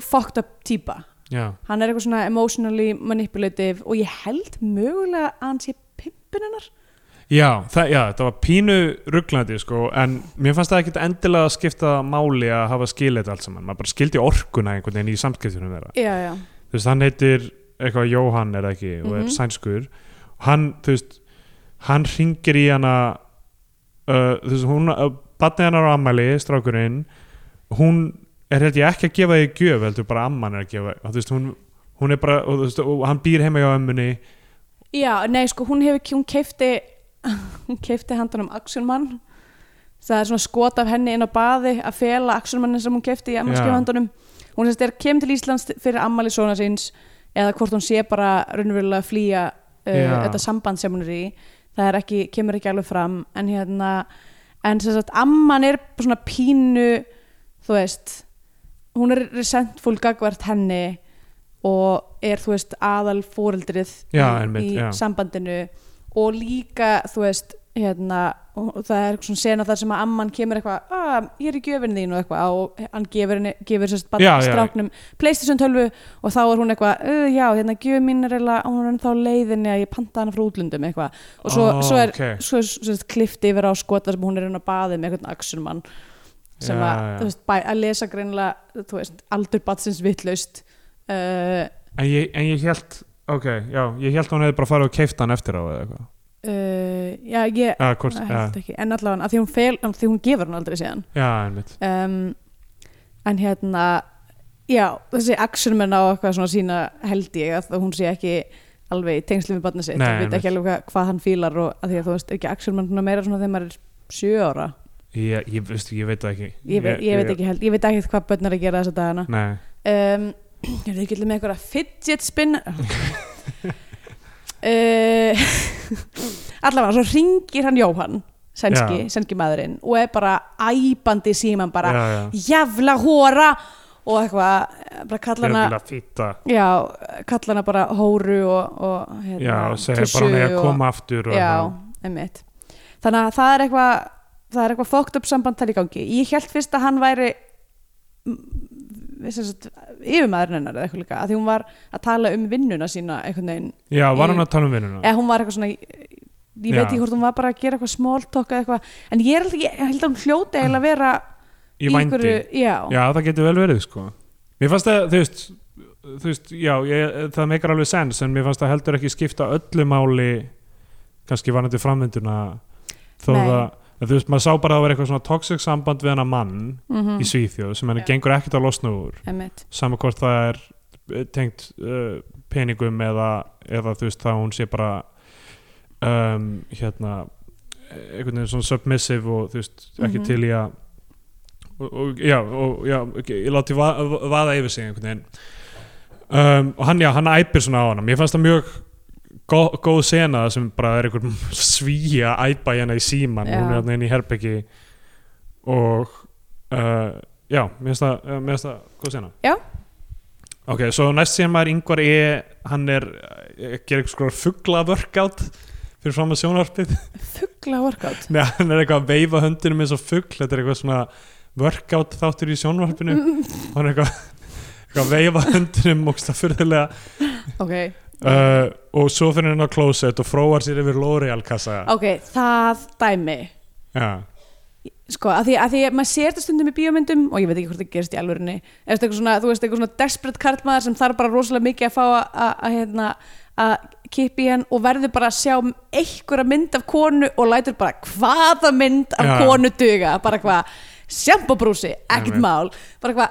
fucked up típa já, hann er eitthvað svona emotionally manipulative og ég held mögulega að hann sé pimpin hennar. Já, það, já, þetta var pínu rugglandi sko, en mér fannst það ekkit endilega að skipta máli að hafa skilið þetta allt saman, maður bara skildi orkuna einhvern veginn í samskiptunum þeirra. Já, já, þú veist, hann heitir eitthvað Jóhann er það ekki og er Mhm. sænskur. Hann, þú veist, hann ringir í hana uh, þú veist, hún, uh, batnið hennar á ammæli strákurinn, hún er held ég ekki að gefa því gjöf heldur bara amman er að gefa, og þú veist, hún hún er bara, og, veist, og hann býr heima hjá ömmunni. Já, nei sko hún hefur, hún keifti hún keifti handan um Axelmann. Það er svona skot af henni inn á baði að fela Axelmannin sem hún keifti í ammalskjöf Já. handunum hún er kemur til Íslands fyrir ammali svona síns eða hvort hún sé bara raunverulega að flýja uh, þetta samband sem hún er í. Það er ekki, kemur ekki alveg fram en hérna en sem sagt amman er svona pínu þú veist hún er resentful gagvart henni og er þú veist aðal fóreldrið Já, í, einmitt, í já. sambandinu og líka þú veist hérna, og það er svona sena þar sem að amman kemur eitthvað, að ég er í gjöfin þín og eitthvað og hann gefur, henni, gefur sérst Já, já. stráknum Playstation 12 og þá er hún eitthvað, uh, já, hérna gjöfin mín er eiginlega, hún er ennþá á leiðinni að ég panta hana frá útlundum eitthvað og svo, Ó, svo er ok. svo, svo, svo klift yfir á skota sem hún er inn á baði með eitthvað axurmann sem Já, að, já. þú veist, bæ, að lesa greinlega, veist, aldur batsins vittlaust uh, en en ég held ok, já, ég held hún hefði bara farið og keift hann eftir á eða eitthvað. uh, já, ég já, hvort, já, held ekki, en allavega að því hún, fel, að því hún gefur hann aldrei síðan. Já, einmitt. Um, en hérna já, þessi axurmenn á eitthvað svona sína held ég að hún sé ekki alveg í tengslu við barnið sitt. Og veit ekki alveg hvað, hann fílar og að því að þú veist ekki svona meira svona þegar maður er sjö ára ég, ég, veistu, ég veit það ekki. Ég, veit, ég veit ekki held, ég veit ekki hvað börn er að gera þessa dagana. Nei, um, ég veit ekki allir með eitthvað fidget spin? Uh, allavega svo ringir hann Jóhann sænski, Já. sænski maðurinn og er bara æpandi í síman bara já, já. Jafla hóra og eitthvað, bara kalla hana að fýta já, kalla hana bara hóru og, og hérna, Já, og segja tussu bara hann er að og- koma aftur og já, einmitt. Þannig að það er eitthvað það er eitthvað fókt upp samband þar í gangi ég held fyrst að hann væri yfirmaðurinn hennar eða eitthvað líka, að því hún var að tala um vinnuna sína Já, var hann að tala um vinnuna? eða hún var eitthvað svona ég veit ekki hvort hún var bara að gera eitthvað small talk eða eitthvað, en ég, alltaf, ég held að hún hljóti eiginlega að vera Í vændi? já, Já, það getur vel verið, sko Mér fannst það, þú veist þú veist, já, ég, það meikar alveg sens en mér fannst það heldur ekki skipta öllu máli kannski varandi framvinduna þó Nei. það að þú veist, maður sá bara að það var eitthvað svona toxic samband við hana mann mm í Svíþjóð sem henni gengur ekkert að losna úr. Einmitt. Sama hvort það er eh, tengt uh, peningum eða, eða þú veist það hún sé bara um, hérna einhvern veginn svona submissive og þú veist ekki Mhm. til í að og, og já, og já ég láti va vaða yfir sig einhvern veginn. Um, og hann já, hann æpir svona á hana. Mér fannst það mjög gó, góð sena sem bara er einhvern svíja æpa hana í síman Já. hún er hérna inn í herbyggi og uh, já, mér finnst það, eh, mér finnst það góð sena. Já. ok, svo næst sem maður yngvar er hann er að gera eitthvað skor fuggla workout fyrir fram að sjónvarpið. Fuggla workout Nei, hann er eitthvað að veifa höndunum eins og fuggl þetta er eitthvað svona workout þáttur í sjónvarpinu. Og hann er eitthvað, að veifa höndunum og það fyrðulega ok, uh, og svo fyrir hann á closet og fróar sér yfir L'Oreal kassa ok, það dæmi. Já, sko, að því að því að maður sér þetta stundum í bíómyndum og ég veit ekki hvort það gerist í alvörinni eða þú veist, eitthvað svona desperate karlmaður sem þarf bara rosalega mikið að fá að- hérna, í hann og verður bara að sjá einhverja mynd af konu og lætur bara hvaða mynd af Já. konu duga. Bara hvað, sjampabrúsi, ekkert mál. Bara hvað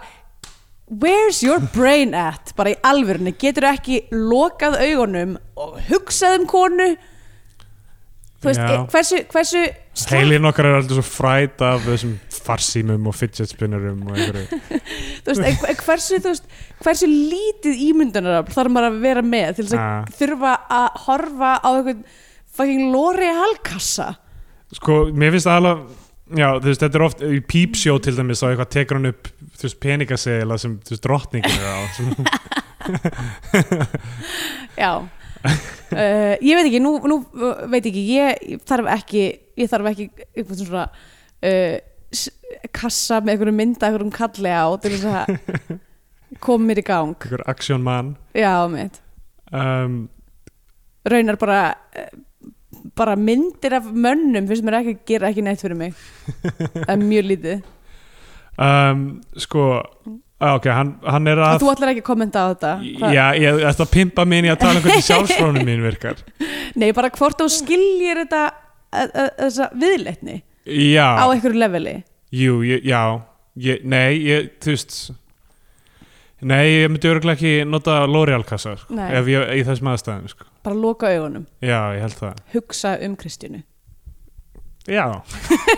Where's your brain at? Bara í alvörinni, getur ekki lokað augunum og hugsað um konu þú veist, Já. hversu, hversu heilin okkar er alltaf svo fræt af þessum farsímum og fidget spinnerum og einhverju þú veist, e, hversu, þú veist, hversu lítið ímyndunar þarf maður að vera með til þess að Ah. þurfa að horfa á einhvern fucking L'Oreal kassa sko, mér finnst það alveg já, þú veist, þetta er oft í pípsjó til dæmis þá eitthvað tekur hann upp, þú veist, peningasegila sem, þú veist, drottningin er á já. Uh, ég veit ekki, nú, nú uh, veit ekki ég, ég þarf ekki ég þarf ekki eitthvað svona uh, kassa með einhverjum mynda einhverjum kalli á til þess að koma mér í gang. Einhver action man. Já, mitt um, raunar bara eh, bara myndir af mönnum finnst mér ekki að gera ekki neitt fyrir mig. Það er mjög lítið um, sko ah, ok, hann, hann er að þú ætlar ekki að kommenta á þetta? Hvað- já, ég ætla að pimpa í að tala um hvernig sjálfsfrónum mín virkar. Nei, bara hvort þú skiljir þetta eh, eh, þessa viðleitni já, á einhverju leveli. Jú, ég, já. Ég, nei, ég, þú veist nei, ég myndi örgulega ekki nota Nei. ef ég, í þessum aðstæðum sko. bara loka augunum, já, ég held það. Hugsa um Kristjánu já,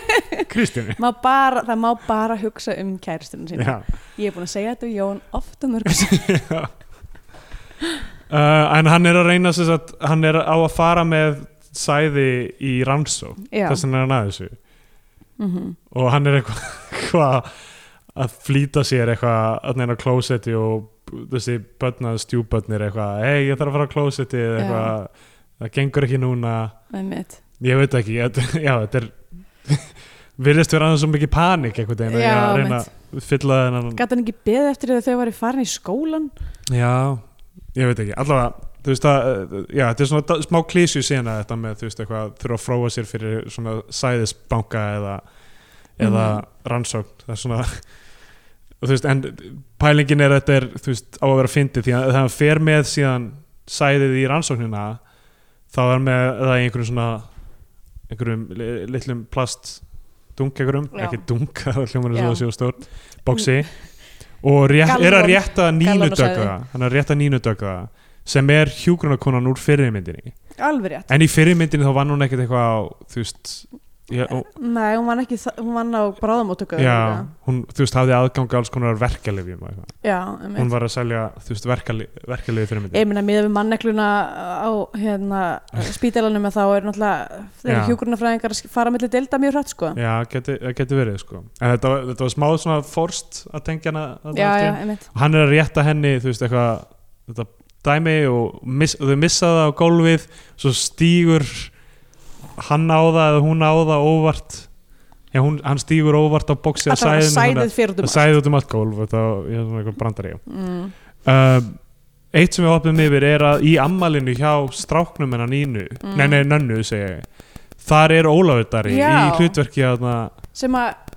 bara, það má bara hugsa um kæristunum sína. Já. Ég er búin að segja þetta við Jón oft og mörgum Uh, en hann er að reyna að hann er á að fara með sæði í rannsó þess er hann að þessu. Mm og hann er eitthvað eitthvað að flýta sér eitthvað að neina klósetti og þessi börnað stjúbörnir eitthvað hei ég þarf að fara á klósetti eða eitthvað. Það gengur ekki núna. Með mitt ég veit ekki, já þetta er virðist vera aðeins svo mikið panik einhvern veginn Já, að reyna að fylla þennan gæti hann ekki beðið eftir því að þau væri farin í skólan Já, ég veit ekki. Allavega, þú veist að já, þetta er svona smá klísju síðan að þetta með þú veist eitthvað þurfa að fróa sér fyrir svona sæðisbanka eða, eða rannsókn. Það er svona þú veist, en pælingin er að þetta er þú veist, á að vera fyndið því að hann fer með síðan sæðið í rannsóknina þá er með það í einhverjum svona einhverjum li- litlum plast Já. ekki dunk það er svo að séu stórt boxi. Og rétt, er að rétta nínudögga hann er að rétta nínudögga sem er hjúgrunakonan úr fyrirmyndinni. Alveg rétt. En í fyrirmyndinni þá vann hún ekkert eitthvað á þú veist já, nei, hún vann ekki, hún vann á bráðamóttöku já, hún þú veist hafði aðgang alls konar já, hún var að selja þú veist verkalifi ég fyrirmyndinni meina miða við mannekluna á hérna, spítalanum að þá er náttúrulega hjúkurnafræðingar að fara mellir delta mjög hrætt sko. Já, geti, geti verið sko. En þetta, var- þetta var smá svona forst að tengja hana þarna já, já, og hann er að rétta henni þú veist eitthvað þetta dæmi og, miss, þau missa það á gólfið svo stígur hann á það eða hún á það óvart? Já, hún, hann stígur óvart á bóksi að út um það sæði út um allt gólf þetta ég er svona eitthvað brandari mm. um, eitt sem við opnum yfir er að í ammalinu hjá stráknum hennar Nínu, Mm. nei nei nönnu segi ég þar er Ólafur Dari í hlutverki að sem að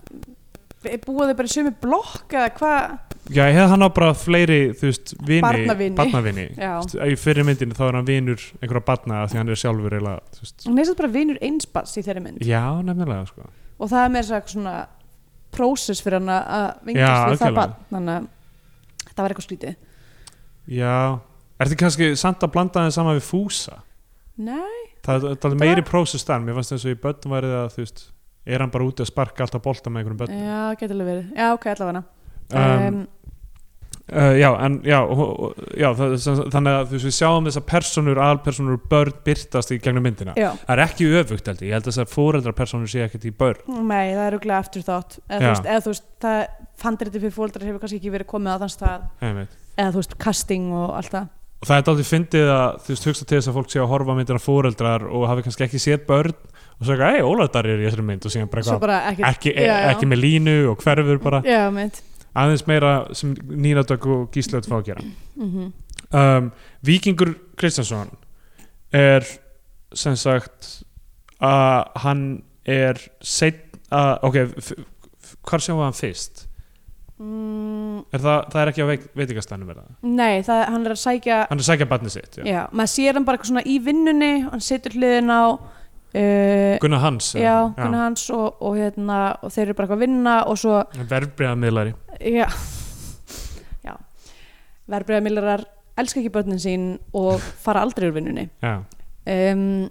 búa þau bara í sömu blokk eða hvað? Já, ég hef hann á bara fleiri þú veist, vini, Barnavini. barnavini. Í fyrir myndinu þá er hann vinur einhverja barna því hann er sjálfur eiginlega, þú veist, hún er satt bara vinur einspass í þeirri mynd. Já, nefnilega sko. og það er þess svona prósess fyrir hann að Já, vingast við það barn þannig að það var eitthvað skrítið. Já, ertu kannski samt að blanda þeim saman við fúsa? Nei, það, það er meiri prósess þar. Mér fannst eins og í börn væri það þú veist, er hann bara úti að sparka alltaf bolta með einhverjum börn já, getur alveg verið. Já, ok, allavega um, Uh, já, en já, já það, þannig að þú veist, við sjáum þessar personur, aðalpersonur, börn byrtast í gegnum myndina. já, Það er ekki öfugt held ég, ég held að þessar fóreldrapersonur sé ekkert í börn. nei, það er rúglega aftur þátt eða, eða þú veist, það fandriti fyrir fóldrar hefur kannski ekki verið komið á þann stað. Eða þú veist, casting og allt það. Og það er dálítið fyndið að þú veist, hugsa til þess að fólk sé að horfa myndina fóreldrar og hafi kannski ekki séð börn og svo ekki, ei, Ólardar er í þessari mynd og síðan bara svo eitthvað, bara ekki, ekki, já, já. ekki með línu og hverfur bara já, mynd aðeins meira sem Nína Dögg og Gísli Öll fá að gera. mm um, Víkingur Kristjánsson er sem sagt að hann er seitt að, ok, f- f- hvar sjáum við hann fyrst? mm, Er það, það er ekki á veik, veitingastænum verða? nei, það, hann er að sækja Hann er að sækja barnið sitt, já. já, maður sér hann bara eitthvað svona í vinnunni hann situr hliðin á uh, Gunnar Hans já, Gunnar hans og, og, hérna, og þeir eru bara eitthvað að vinna og svo Verbreyðamiðlari já, já. verbreyðamillarar elska ekki börnin sín og fara aldrei úr vinnunni. Já, um,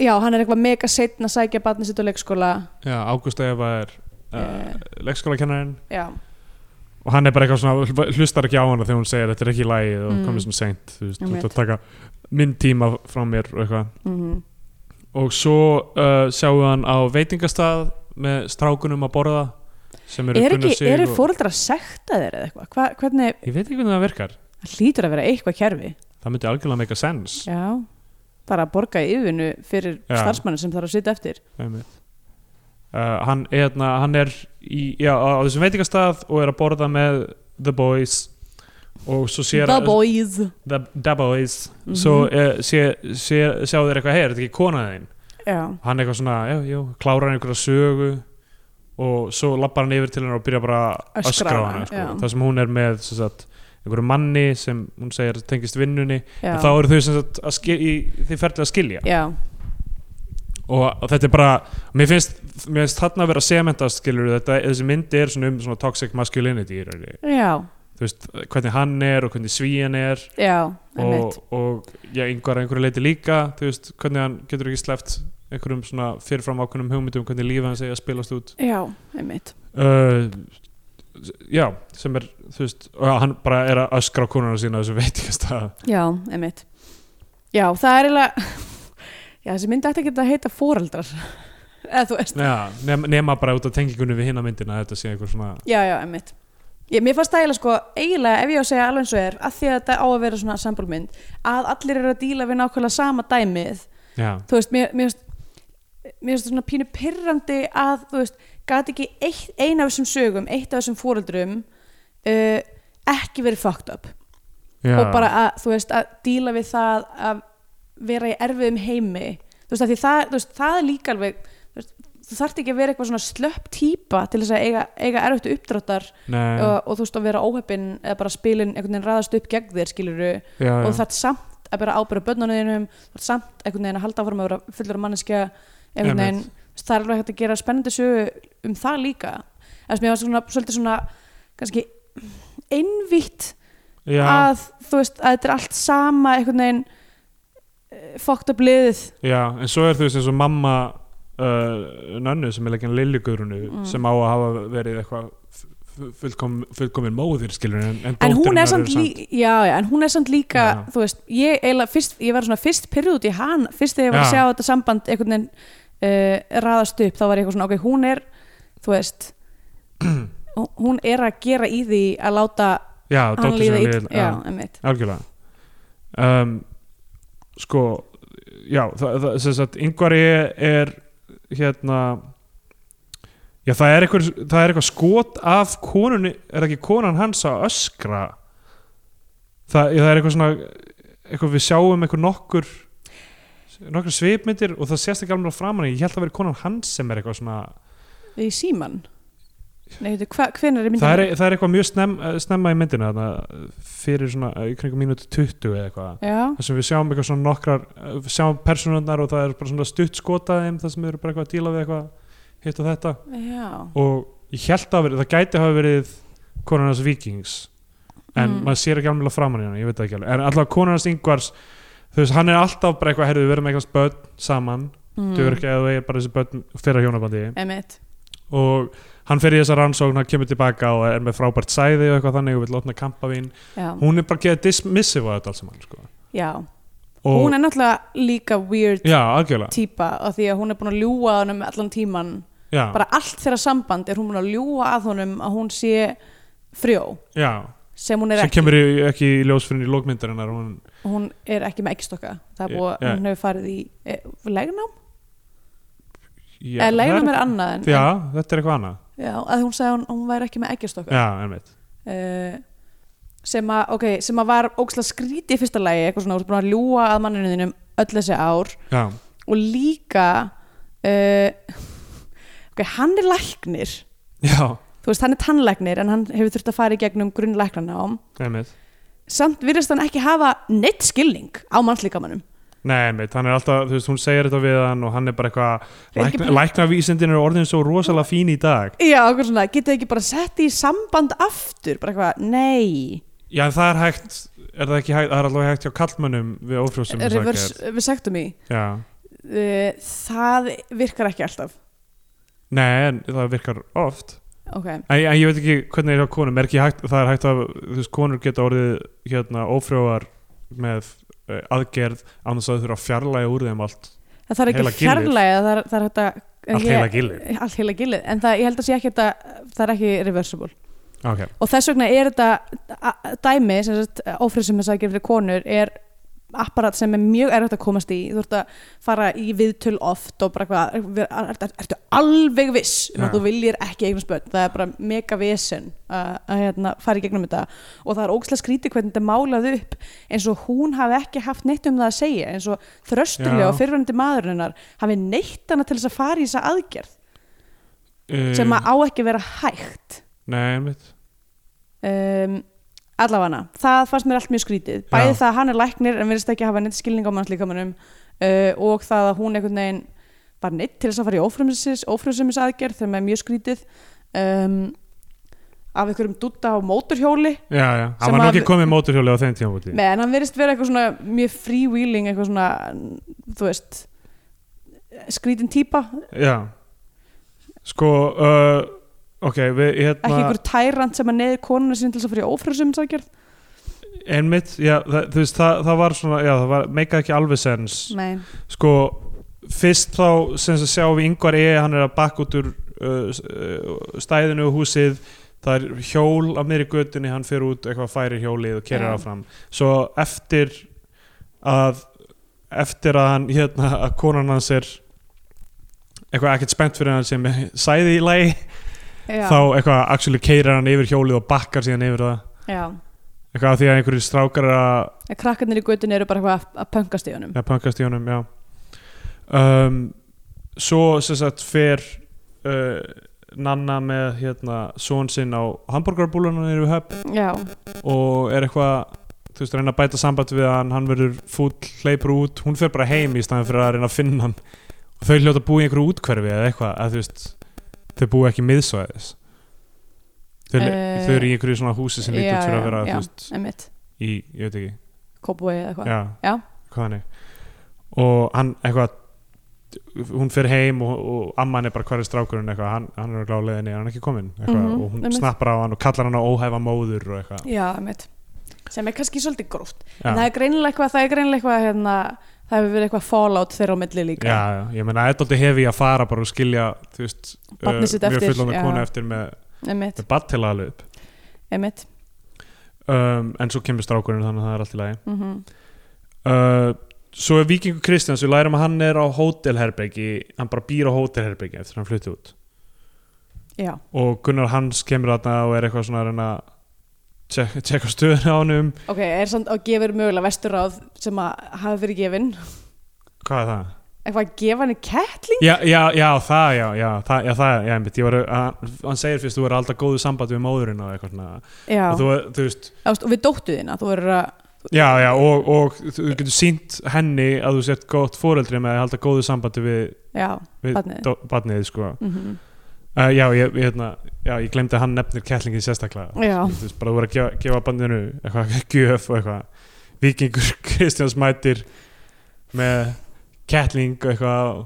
já, hann er eitthvað mega setn að sækja barni sitt á leikskóla. Já, Ágústa Eva er uh, Eh. leikskólakennarinn. Já, og hann er bara eitthvað svona, hl- hlustar ekki á hana þegar hún segir þetta er ekki í lagi og Mm. komið svona seint þú veist, þú ert að taka minn tíma frá mér og eitthvað. Mm og svo uh, sjáum við hann á veitingastað með strákunum að borða sem eru er ekki, eru að sekta þeir eða eitthvað, Hva, hvernig ég veit ekki hvernig það virkar. Það hlýtur að vera eitthvað kerfi. Það myndi algjörlega make a sense. Já, bara að borga í yfirnu fyrir Já. starfsmannin sem þarf að sitja eftir. Uh, hann, hérna, hann er í, já, á þessum veitingastað og er að borða með The Boys og svo sér the boys. The, the Boys. Mhm. svo uh, sé, sé, sjá þeir eitthvað hey, er þetta ekki konaðin þín? Já, hann eitthvað svona, já, já, klárar einhverja sögu og svo lappar hann yfir til hennar og byrja bara að Öskra öskra á á hana hana, sko. það sem hún er með sagt, einhverju manni sem hún segir tengist vinnunni já, en þá eru þau sagt, í, þið ferðið að skilja. Já, og, þetta er bara mér finnst, mér finnst þarna að vera sementast skilur þetta, þessi myndi er svona um svona toxic masculinity í rauninni. já, veist, hvernig hann er og hvernig svíjan er. Já og, og já, yngvar að einhverju leiti líka veist, hvernig hann getur ekki sleppt einhverjum svona fyrirfram ákveðnum hugmyndum hvernig lífið hans eigi að spilast út. Já, einmitt. Uh, já, sem er þú veist, og hann bara er að öskra á konuna sína þessu veitingast að já, einmitt. Já, það er eiginlega já, þessi myndi ætti ekki að heita foreldrar eða þú veist. Já, nema, nema bara út af tengingunni við hinna myndina þetta sé einhver svona já, já, einmitt ég, mér fannst það eiginlega sko, eiginlega ef ég á að segja alveg eins og er að því að þetta á að vera svona sambalmynd að allir eru að díla við nákvæmlega sama dæmið já, þú veist, mér, mér finnst það svona pínu pyrrandi að þú veist, gæti ekki eitt, ein af þessum sögum eitt af þessum fóreldrum uh, ekki verið fucked up. Já, og bara að, þú veist, að díla við það að vera í erfiðum heimi. Þú veist, það, þú veist, það er líka alveg þú, þarft ekki að vera eitthvað svona slöpp típa til þess að eiga, eiga erfitt uppdráttar og, og þú veist, að vera óheppin eða bara spilin einhvern veginn raðast upp gegn þér skiluru já, og já. þú þarft samt að bera ábyrða börnunum þú þarft samt einhvern veginn að halda áfram að vera fullur af manneskja einhvern veginn, það er alveg hægt að gera spennandi sögu um það líka. Þess að mér var svona, svolítið svona kannski einvítt já, að þú veist að þetta er allt sama einhvern veginn uh, fucked up liðið. Já, en svo er þú veist eins og mamma uh, nönnu sem er leikinn Liljuguðrunu Mm. sem á að hafa verið eitthvað fu- fullkom, fullkomin móðir skilur en, en, en hún er samt, lí, já, já, en hún er samt líka Já. þú veist, ég, fyrst, ég var svona fyrst út í hann, fyrst þegar ég var að Já. sjá þetta samband einhvern veginn uh, raðast upp, þá var ég eitthvað svona, ok, hún er þú veist hún- er að gera í því að láta hann líða já, einmitt algjörlega um, sko já, það, það sem sagt yngvari er hérna já, það er eitthvað það er eitthvað skot af konunni er það ekki konan hans að öskra? Það, það er eitthvað svona eitthvað við sjáum eitthvað nokkur nokkur svipmyndir og það sést ekki alveg framan í, ég held að vera konan hans sem er eitthvað svona í síman Nei, hvenær er myndin það er, það er eitthvað mjög snem, snemma í myndinu þarna, fyrir svona í kringum mínúti 20 eða eitthvað. Þar sem við sjáum eitthvað svona nokkrar við sjáum personundar og það er bara svona stutt skotað þeim þar sem við erum bara eitthvað að díla við eitthvað hitt og þetta. Já, og ég held að verið, það gæti hafa verið konan hans vikings en Mm. maður sér ekki alveg framan í hann, ég veit ekki alveg. En alltaf konan hans yngvars þú veist, hann er alltaf bara eitthvað, herðu, við verum eitthvað börn saman, mm, ekki að hann fer í þessa rannsókn, hann kemur tilbaka og er með frábært sæði og eitthvað þannig og vil lotna kampavín, hún er bara að geða dismissive á þetta alls saman, sko. Já. og, hún er náttúrulega líka weird já, típa af því að hún er búin að ljúga að honum allan tíman já, bara allt þeirra samband er hún búin að ljúga að honum að hún sé frjó. Já, sem hún er sem ekki. kemur í, ekki í ljósfyrin í lókmyndarinnar hún, hún er ekki með ekkstokka það er búið, Já. hún hefur farið í e, legnám, já, eða það er annað en, já, þetta er eitthvað annað. Já, að hún sagði að hún, hún væri ekki með ekkstokka já, einmitt. Uh, sem að, ok, sem að var ógslag skríti í fyrsta lagi, eitthvað svona, þú ert búin að ljúga að manninu þínum öll þessi ár. Já, og líka uh, ok, hann er læknir. Já, þú veist, hann er tannlæknir en hann hefur þurft að fara í gegnum grunnlæknanám. Einmitt. Samt virðist hann ekki hafa neitt skilning á mannslíkamannum Nei, einmitt, hann er alltaf, þú veist, hún segir þetta við hann og hann er bara eitthvað, Er læknavísindin eru orðin svo rosalega fín í dag. Já, okkur svona, getið ekki bara sett í samband aftur, bara eitthvað, nei. Já, en það er hægt, er það ekki hægt, það er alveg hægt hjá kallmönnum við ófrjósum reverse vasectomy Já, uh, það virkar ekki alltaf. Nei, en það virkar oft. Ok, en, en ég veit ekki hvernig er hjá konum er hægt, það er hægt að þú veist, konur geta orðið hérna ófrjóar með aðgerð án þess að þau þurfa að fjarlæga úr þeim allt það þarf ekki að fjarlæga það er, það er að allt ég- heila gilið. allt heila gilið, en það, ég held að sé ekki að það er ekki reversible. Ok, og þess vegna er þetta dæmi, gera fyrir konur er apparat sem er mjög erfitt að komast í. Þú ert að fara í viðtöl oft og bara hvað, er, er, er, ertu alveg viss um að þú viljir ekki eignum spöld, það er bara mega vesen að, að hérna, fara í gegnum þetta. Og það er ógæslega skrítið hvernig þetta er málað upp eins og hún hafi ekki haft neitt um það að segja eins og þrösturlega Já. og fyrirvændi maðurinnar hafi neitt hana til þess að fara í þessa aðgerð uh, sem að á ekki vera hægt. Nei, mitt um, allavega það fannst mér allt mjög skrítið. Bæði Já. það að hann er læknir en verðist ekki hafa neitt skilning á mannslíkamanum uh, og það að hún einhvern veginn var neitt til þess að fara í ófrumsis aðgerð þegar með mjög skrítið um, af einhverjum dutta á móturhjóli já, já, hann var að- ekki komið móturhjóli á þeim tíma en hann verðist vera eitthvað svona mjög freewheeling eitthvað svona, þú veist skrítin típa. Já. Sko uh, ok, við ekki hérna einhver tærant sem að neði konuna sín til þess að fara í ófrumsis aðgerð einmitt, já, það, þú veist, það, það var svona já, það var, meikaði ekki alveg sens Nei. sko, fyrst þá sem þess að sjá við yngvar E hann er að bakka út úr uh, uh, stæðinu og húsið. Það er hjól á miðri götunni hann fyrir út eitthvað færi hjólið og kerir áfram. Svo eftir að eftir að hann hérna að konan hans er eitthvað ekkert spennt fyrir hann sem sæði í lagi Já. þá eitthvað actually keirir hann yfir hjólið og bakkar síðan yfir það. Já. eitthvað af því að einhverju strákar er að krakkarnir í göttunni eru bara eitthvað að- að pöngast í honum. Já, punkast í honum, já. Um, Svo sem sagt fer uh, Nanna með hérna són sinn á hambúrgarbúlunum höfn. Já, og er eitthvað þú veist, reyna að bæta samband við hann. Hann verður fúll, hleypur út. Hún fer bara heim í staðan fyrir að reyna að finna hann. Og þau hljóta að búa í einhverju útkverfi eða eitthvað, að þú veist þau búa ekki miðsvæðis. Þau, Eh, þau eru í einhverju svona húsi sem út fyrir að vera, já, veist, í, ég veit ekki. Kópavogi eða eitthvað. Já, Já. hvað og hann eitthvað hún fer heim og, og amman er bara hver er strákurinn eitthvað, hann, hann er á leiðinni hann er ekki kominn? Eitthvað, Mhm, og hún snappar á hann og kallar hann á óhæfa móður og eitthvað. Já, sem er kannski svolítið gróft. En það er greinilega eitthvað, það er greinilega eitthvað hérna, það hefur verið eitthvað fallout þeirra á milli líka. Já, já, ég meina eitthvað hefi að fara bara og skilja þú veist, sitt mjög eftir, fullóna já. konu eftir með, með badd til aðlu upp. Um, en svo kemur strákurinn þannig að það er allt í lagi. Mm uh, svo er Víkingur Kristjáns við lærum að hann er á hótelherbeggi hann bara býr á hótelherbeggi eftir að hann flutti út. Já, og Gunnar Hans kemur þarna og er eitthvað svona að að tjekka, tjekka stöðuna á honum. Ok, er samt og gefur mögulega vesturráð sem að hafi verið gefin hvað er það? eitthvað að gefa henni kettling? Já, já, já, það, já, já, það, já, það, já, einmitt, ég var, að, hann segir fyrst, þú er alltaf góðu samband við móðurinn og eitthvað svona, Já, og þú, þú veist, og við dóttu þína þú verður að, já, já, og, og þú getur sínt henni að þú sért gott fóreldri með að halda góðu sambandi við, já, við barnið sko. mm Uh, já, ég, hérna, já, ég glemdi að hann nefnir kettlingið sérstaklega. Þú veist, bara þú verður að gefa, gefa bandinu eitthvað gjöf og eitthvað. Víkingur Kristjáns mætir með kettling og eitthvað.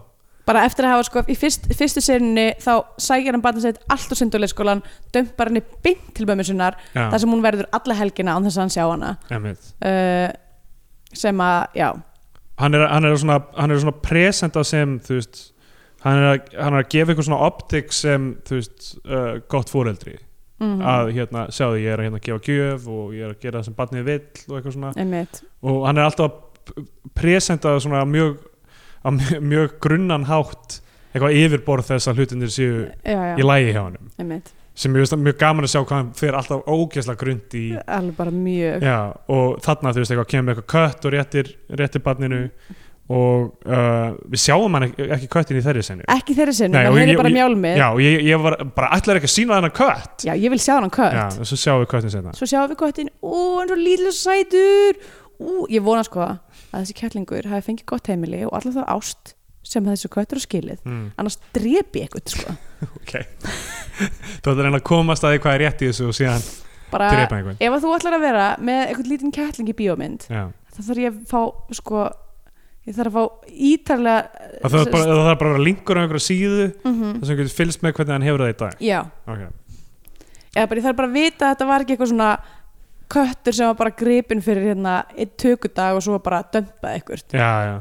bara eftir að hafa sko í fyrst, fyrstu sérunni þá sækir hann barnið sitt allt á sunduleikskólan dömpar henni beint til mömmu sinnar Já, þar sem hún verður alla helgina án þess að hann sjá hana uh, sem að, já hann er, hann er svona, hann svona presenta sem þú veist hann er, að, hann er að gefa eitthvað svona optik sem þú veist uh, gott fóreldri mm að hérna, sjáðu ég er að hérna gefa gjöf og ég er að gera það sem barnið vill og eitthvað svona. Einmitt. Og hann er alltaf að presenta svona mjög mjög, grunnan hátt eitthvað yfirborð þess að hlutinir séu já, já, í lægi hjá hann einmitt. Sem ég veist mjög gaman að sjá hvað hann fer alltaf ógeðslega grund í alveg bara mjög. Já, og þarna þú veist eitthvað kemur eitthvað kött og réttir, réttir barninu og uh, við sjáum hann ekki, ekki köttin í þeirri senu ekki þeirri maður ég- heyri bara ég- mjálmið. Já, ég, ég var bara ætlar ekki að sína þennan kött? Já, ég vil sjá hann kött. Já, svo sjáum við köttin senna svo sjáum við köttin, ú, hann er svo lítill og sætur. Ú, ég vona sko að þessi kettlingur hafi fengið gott heimili og allar það ást sem þessi köttur er skilið. Mm, annars drepi eitthvað sko. Ok. Þú ætlar að reyna að komast að því hvað er rétt í þessu og síðan drepa einhvern ég að þarf að fá ítarlega það þarf bara, það þarf bara að vera linkur á einhverja síðu mm þar sem getur fylgst með hvernig hann hefur það í dag. Já, okay. eða bara ég þarf bara að vita að þetta var ekki eitthvað svona köttur sem var bara gripin fyrir hérna einn tökudag og svo var bara dömpað eitthvað já, já.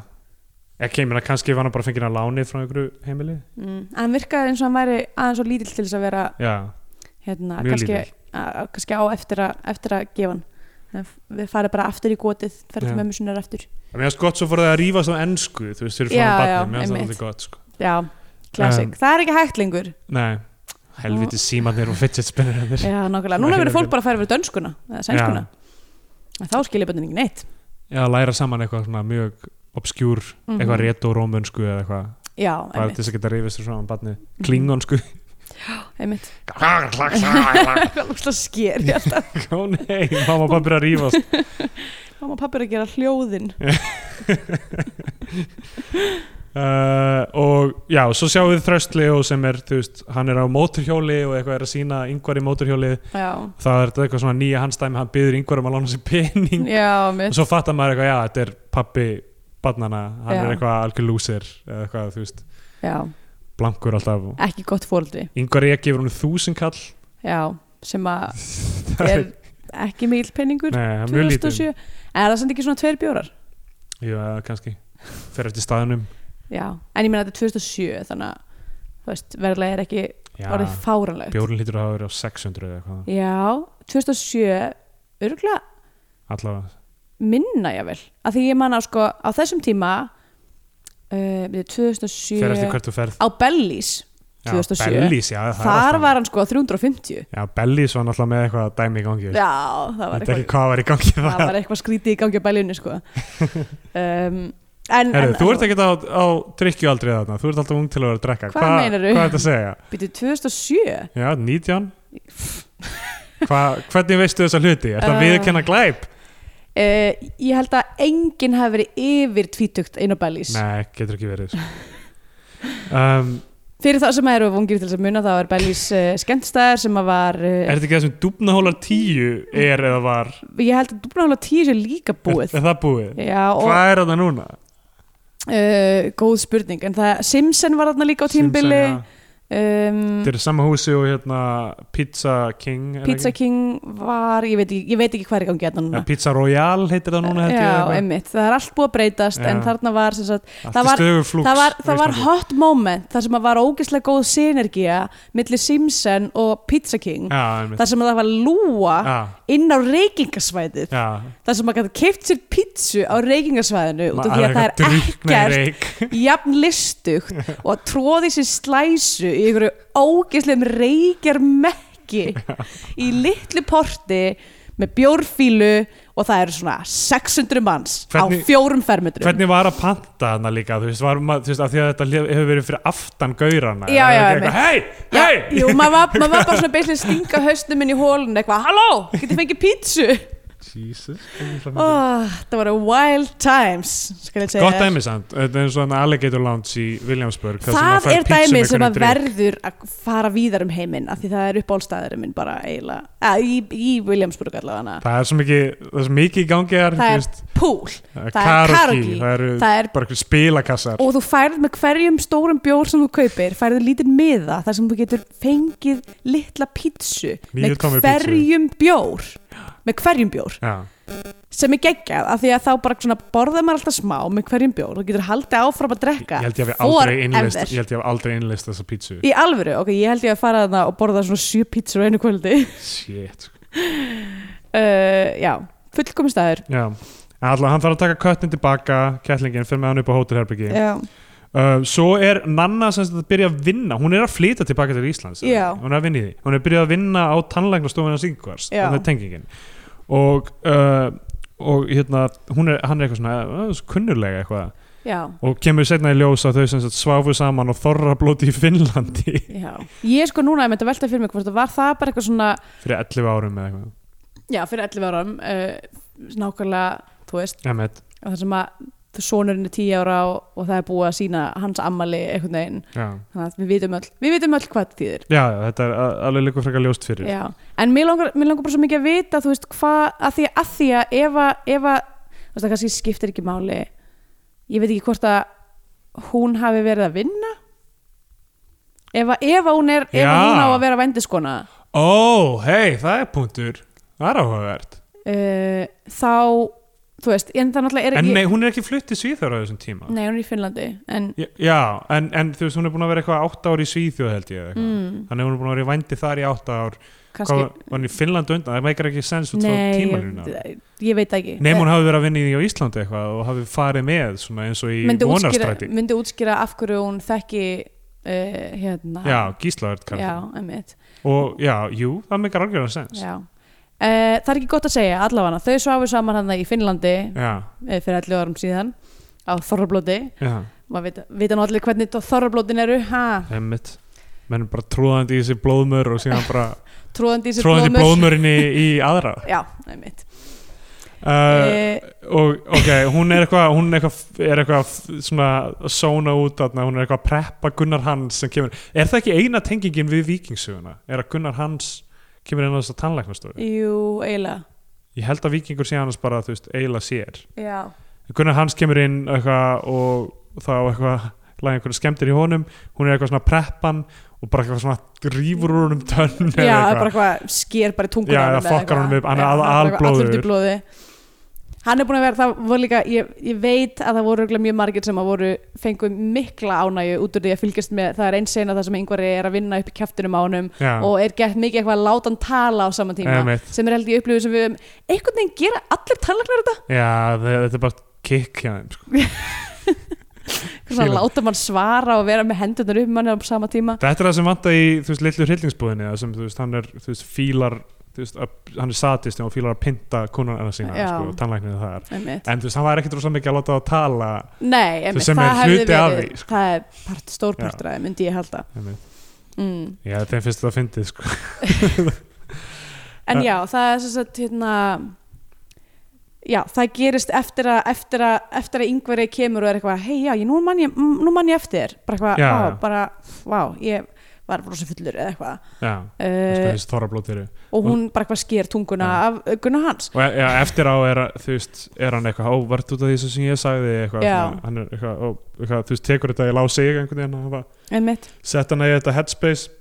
Ekki, ég meina kannski var hann bara fengið að láni frá einhverju heimili. Mm. en hann virkaði eins og hann væri aðeins svo lítill til þess að vera já, hérna, Mjög kannski, lítill. að, kannski á eftir að, eftir að gefa hann. að við farið bara aftur í gótið ferð Já. til mömmu sinnar aftur. Mér finnst gott svo fór það að rífast á ennsku þú veist, fyrir já, barni, mér finnst það alltaf gott sko. já, classic, Um, það er ekki hægt lengur. Nei, helviti símanir og fidget spinnir já, nákvæmlega, núna verður fólk bara að færa fyrir dönskuna eða sænskuna, þá skilja bönnin ekki neitt. Já, læra saman eitthvað svona mjög obskjúr, Mhm. eitthvað retó-rómönsku eða eitthvað, já, einmitt, þess að einmitt. Ó hvað sker ég alltaf nei, mamma og pappi er að rífast. Mamma og pappi er að gera hljóðin. Uh, og já, svo sjáum við Þröstli og sem er, þú veist, hann er á móturhjóli og eitthvað er að sína yngvar í móturhjóli já, það er þetta eitthvað svona nýja hans dæmi hann byður yngvar um að lána sér pening. Já, og mitt svo fattar maður eitthvað, já, þetta er pappi barnana, hann Já. er eitthvað algjör lúsir eða eitthvað, þú veist, já, blankur alltaf. Ekki gott fóldri yngvar ég gefur hún þúsund kall. Já, sem að er ekki mikill penningur Nei, það er mjög lítið 2007 en er það samt ekki svona tveir bjórar? Já, kannski, fer eftir staðunum já, en ég meina þetta er 2007 þannig að þú veist, verðlega er ekki Já, orðið fáranlegt bjórn lítur að hafa verið á 600 eða eitthvað, já, 2007 örgulega allavega. minna ég vel að því ég manna sko á þessum tíma uh, við 2007 fer eftir hvert þú ferð. Á Bellís Já, 2007 Bellís, já, það er þar var hann sko 350 Já, Bellís var náttúrulega með eitthvað dæmi í gangi. Já, það var eitthvað hvað var í gangi það það var eitthvað skrítið í gangi á Bellínu sko. Um, en, Herru, en, þú ert ekkert á, á drikkjualdrið þarna Þú ert alltaf ung til að vera að drekka. Hvað meinarðu? Hvað er þetta að segja? Býtu 2007 Já, 19 Hva, Hvernig veistu þessa hluti? Er það Uh, uh, viðurkenna glæp? Uh, Ég held að enginn hafi verið yfir tvítugt inn á Bellís Nei, getur ekki verið sko. um, Fyrir það sem eru ungir til þess að muna þá er Bellís uh, skemmtstæðar sem að var uh, Er þetta ekki það sem dúbnahólar 10 er eða var? Ég held að Dúbnála 10 sé líka búið Er, er það búið? Já, og Hvað er þetta núna? góð spurning En það, Simpson var þarna líka á tímbili Simpson, já. Um, Þetta er sama húsi og hérna Pizza King Pizza ekki? King var Ég veit ekki, ég veit ekki hvað er í gangi hérna Ja, núna Pizza Royale heitir það núna Já, einmitt, það er allt búið að breytast Já. En þarna var sem sagt það var- það var, það var hot moment þar sem að var ógeðslega góð synergía millir Simpson og Pizza King. Já, þar sem að það var lúa Já, inn á reykingasvæðið. Þar sem að gæti keift sér pizzu á reykingasvæðinu út af því að það er ekkert jafn listugt og að tróði sér slæsu í einhverju ógeðslegum reykjar mekki í litlu porti með bjórfílu og það eru svona 600 manns Hvernig- á fjórum fermetrum. Hvernig var að panta hana líka? Þú veist, var, maður, þú veist, því að þetta hefur verið fyrir aftan gaurana Já, já, hei, Já, hei jú, maður var, maður var bara svona beislega stinga haustum inn í hólun eitthvað, halló, getið fengið pítsu Jesus oh, það? Voru wild times Gott þér. dæmi samt, þetta er svona Alligator Lounge í Williamsburg það er pizzu dæmi með sem að verður að fara víðar um heiminn af því það er uppáhaldstæðurinn minn bara eiginlega, í, í Williamsburg allavega. Það er svo mikið, það er svo mikið í gangi Það er veist, pool það er karaoke, það eru er bara spilakassar. Og þú færð með hverjum stórum bjór sem þú kaupir færðu lítinn miða þar sem þú getur fengið litla pítsu með hverjum bjór með hverjum bjór. Já, sem er geggjað af því að þá bara svona borða maður alltaf smá með hverjum bjór og getur haldið áfram að drekka ég held ég hafi aldrei innlist þessa pítsu. Í alvöru, ok, ég held ég að fara þarna og borða svona sjö pítsur á einu kvöldi. Shit, uh, já, fullkomi staður. Já, alltaf hann þarf að taka köttin tilbaka kettlingin, fyrir með hann upp á hótelherbyggi já, uh, Svo er Nanna sem að byrja að vinna. Hún er að flytja tilbaka til Íslands. Hún er að vinna í því. Hún er byrjað að vinna á tannlæknastofuna Singvars. Þannig er tengingin Og, uh, og hérna, hún er, hann er eitthvað svona uh, kunnurlega eitthvað. Já, og kemur setna í ljós að þau sváfu saman og þorra blóti í Finnlandi. Já. Ég sko núna, ég myndi að velta fyrir mig hvort það var það bara eitthvað svona fyrir 11 árum eða eitthvað. Já, fyrir 11 árum uh, nákvæmlega, þú veist með, það sem að sonurinn er 10 ára og, og það er búið að sína hans ammali einhvern veginn, þannig að við vitum öll við vitum öll hvað það þýðir. Já, þetta er alveg líka frekar ljóst fyrir. Já, en mér langar, mér langar bara svo mikið að vita þú veist hvað, að því að, því að ef að, ef að þú veist það kannski skiptir ekki máli. Ég veit ekki hvort að hún hafi verið að vinna? Ef, að- ef að hún er ef að hún á að vera vendiskona Ó, hei, það er punktur. Það er áhugavert. Uh, þá veist, en er En nei, hún er ekki flutt til Svíþjóður á þessum tíma. Nei, hún er í Finnlandi en, Já, en, en þú veist, hún er búin að vera eitthvað átta ár í Svíþjóð held ég mm, Þannig hún er búin að vera í vændi þar í átta ár. Kannski Hvað var hann í Finnland undan? Það meikar ekki sens út frá tímalínu ég, ég veit ekki. Nefn hún hafi verið að vinna í Íslandi eitthvað og hafi farið með eins og í vonarstræti. myndi útskýra af hverju hún þekki uh, hérna Já, gíslaverð Og já, jú, það meikar algjörðan sens. Já. Uh, það er ekki gott að segja allavega, þau sváfu saman hann í Finnlandi Já, uh, fyrir 11 árum síðan á Þorrablóti. Maður veit, veit nú allir hvernig Þorrablótin eru ha, emmitt Menn bara tróðandi í þessi blóðmör og síðan bara tróðandi í tróðandi blóðmör. blóðmörinni í aðra. Já, einmitt. Uh, uh, og ok, hún er eitthvað hún er eitthvað, er eitthvað svona sóna út þarna, hún er eitthvað að preppa Gunnar Hans sem kemur, er það ekki eina tengingin við vikingsuguna, er að Gunnar Hans kemur inn á þess að tannlæknastofu? Jú, eiginlega. Ég held að vikingur sé hans bara, þú veist, eiginlega sér. Já, Gunnar Hans kemur inn eitthvað og þá eitthvað laga einhverju skemmtir í honum. Hún er eitthvað svona preppan og bara eitthvað svona rýfur úr honum tönn já, það er bara eitthvað sker bara í tunguna Já, eða fokkar eitthvað. upp, hann er Já, hann er búin að vera, það voru líka ég, ég veit að það voru mjög margir sem að voru fengu mikla ánægju út úr því að fylgjast með, það er einn sena það sem einhver er að vinna upp í kjaftinum á honum Já, og er gett mikið eitthvað að láta hann tala á sama tíma Einmitt. sem er held ég upplifið sem við höfum einhvern veginn gera allir tannlæknar þetta já þe- þetta er bara þeim sko. svona láta mann svara og vera með hendurnar upp manni á sama tíma Þetta er það sem vanta í, þú veist, lillu hryllingsbúðinni sem, þú veist, hann er, þú veist, fílar veist, að, hann er satist og fílar að pynta konuna sína, sko, tannlækninu þar Einmitt. en þú veist, hann var ekkert rosa mikið að láta það tala Nei, einmitt, sem það er hluti af því, sko. það er part, stór partur af því, myndi ég halda mm. já, þeim finnst þetta að fyndið, sko En Ja. já, það er svo að hérna Já, það gerist eftir að eftir að, eftir að yngveri kemur og er eitthvað hei, já, ég, nú, man ég, man ég eftir bara eitthvað, já. bara, vá, ég var rosa fullur eða eitthvað. Já, uh, þessi þorrablót eru og hún bara eitthvað sker tunguna Já. af uh, Gunnar Hans. Og já, eftir á er, veist, er hann eitthvað, ó, vart út af því sem ég sagði eitthvað, hann er eitthvað, ó, eitthvað, þú veist, tekur þetta í lág sig einhvern veginn, sett hann í þetta headspace.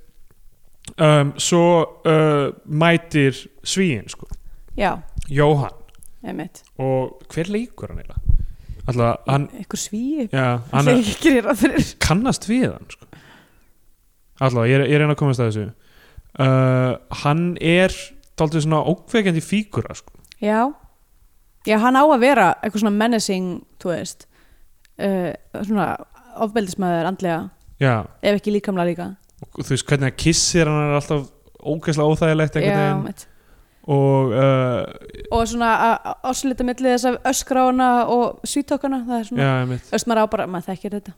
Um, svo uh, mætir svíin sko, já, Jóhann. Einmitt. Og hver leikur hann eiginlega? Alltaf, hann, eitthvað svíi, kannast við hann sko. Alltaf, ég ég einn að komast að þessu. Uh, hann er dálítið svona ókveikjandi fígura sko. já, já, hann á að vera eitthvað svona menacing, þú veist. Uh, svona ofbeldismæður andlega, já, ef ekki líkamlega líka. Og þú veist hvernig hann kissir hann er alltaf ógeðslega óþægilegt einhvern já, veginn. og uh, og svona að áslita milli þess að öskra á hana og svítókana það er svona, einmitt. öst maður á bara, maður þekkir þetta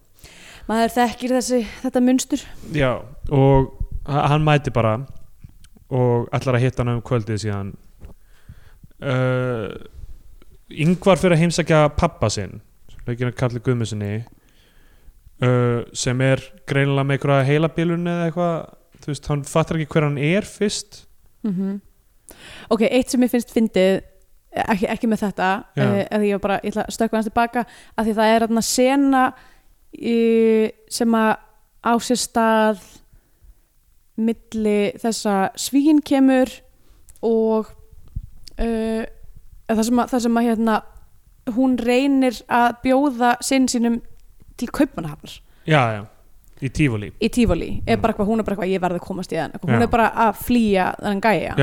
maður þekkir þessi, þetta munstur. Já, og hann mæti bara og ætlar að hitta hann um kvöldið síðan. Uh, Yngvar fyrir að heimsækja pappa sinn leikinn að kalli Guðmusinni uh, sem er greinilega með einhverja heilabilun eða eitthvað. Þú veist, hann fattar ekki hver hann er fyrst. Mm ok, eitt sem ég finnst fyndið ekki, ekki með þetta eða ég var bara, ég ætla að stökkva hans tilbaka af því það er þarna sena sem að á sér stað milli þess að svíin kemur og uh, það sem að, það sem að hérna, hún reynir að bjóða sinn sínum til kaupmannahafnar. Já, já, í tífuli í Tífoli, er Mm. hún er bara eitthvað ég verði að komast í þann, hún Já. er bara að flýja þennan gæja.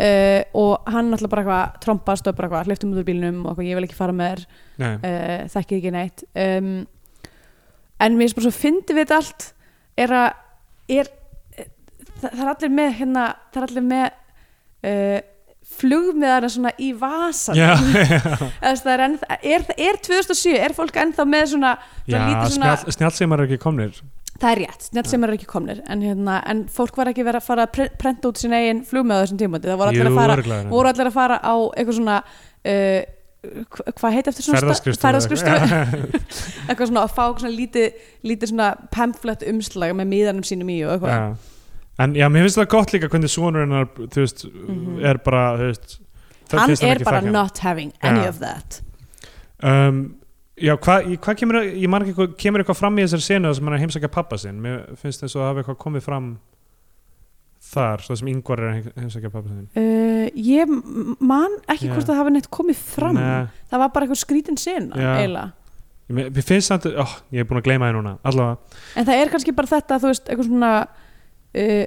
Uh, og hann alltaf bara eitthvað trompast og bara eitthvað hleyptum út úr bílnum og eitthvað ég vil ekki fara með þér. Uh, þekkið ekki neitt. Um, en mér finnst bara svo fyndi við þetta allt er að er, það, það er allir með hérna, það er allir með uh, flugmiðarna svona í vasan já, já, það er, ennþá, er, er 2007, er fólk ennþá með svona, svona snjall, snjallseimar er ekki komnir. Það er rétt, snjall sem er ekki komnir en, hérna, en fólk var ekki verið að fara að pre- prenta út sín eigin flugmiða á þessum tímandi það voru allir að fara voru allir að fara á eitthvað svona uh, hvað heit eftir svona ferðaskristofu eitthvað. svona að fá svona lítið, lítið svona pamflett umslag með miðanum sínum í og eitthvað Já. en já, mér finnst það gott líka hvernig sonur hennar, þú veist, Mhm. er bara veist, það hann er ekki bara þekka hann. not having any Já. of that um, Já, hvað hva kemur, ég man ekki, kemur eitthvað fram í þessari senu sem hann er heimsækja pappa sinn mér finnst þess að það hafi eitthvað komið fram þar, það sem yngvar er að heim- heimsækja pappa sinn uh, ég m- man ekki Já. hvort það hafi neitt komið fram Nei, það var bara eitthvað skrítin sena Já. eiginlega ég, mér finnst það, oh, ég er búin að gleyma það núna allavega, En það er kannski bara þetta, þú veist, eitthvað svona uh,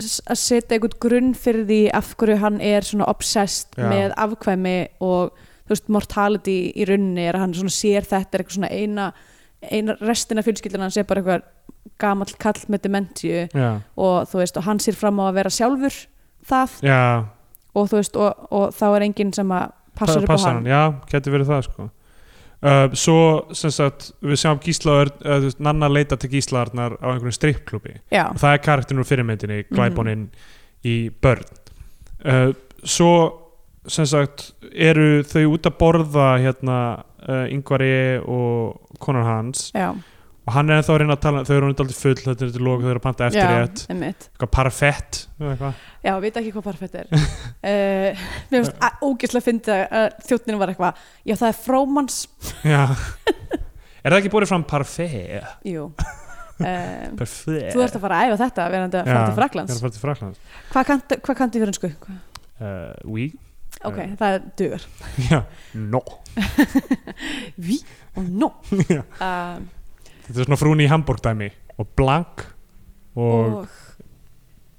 að setja einhvern grunn fyrir því af hverju hann er svona obsessed Já. með afkvæmi og þú veist, mortality í rauninni er að hann svona sér þetta er eitthvað svona eina, eina restina fjölskyldina hann sé bara eitthvað gamall kall með dementíu og þú veist, og hann sér fram á að vera sjálfur það já. og þú veist, og, og þá er enginn sem að passar upp á passar hann. já, getur verið það sko. Uh, svo, sem sagt, við sjáum Gíslaður uh, veist, Nanna leita til Gíslaðarnar á einhverjum strippklubi og það er karakterinn úr fyrirmyndinni Mhm. glæbóninn í börn. Uh, svo sem sagt eru þau út að borða hérna uh, Yngvari og konar hans. Já, og hann er ennþá að reyna að tala þau eru hann full, þetta er lók, þau eru að panta eftir já, rétt. einmitt. Eitthvað parfett eitthvað. Já, veit ekki hvað parfett er. Uh, Mér finnst að- ógeðslega fyndi að þjóttinu var eitthvað Já, það er frómans. Er það ekki búið fram parfett Jú. Um, parfett Þú ert að fara að æfa þetta verandi að fara til Fraklands að Hvað hvað kanntu fyrir ennsku? uh, oui, Ok, Eh. það er dugur. Já, no. Vi og no. Já. um, þetta er svona frún í Hamburg dæmi. Og blank og, Og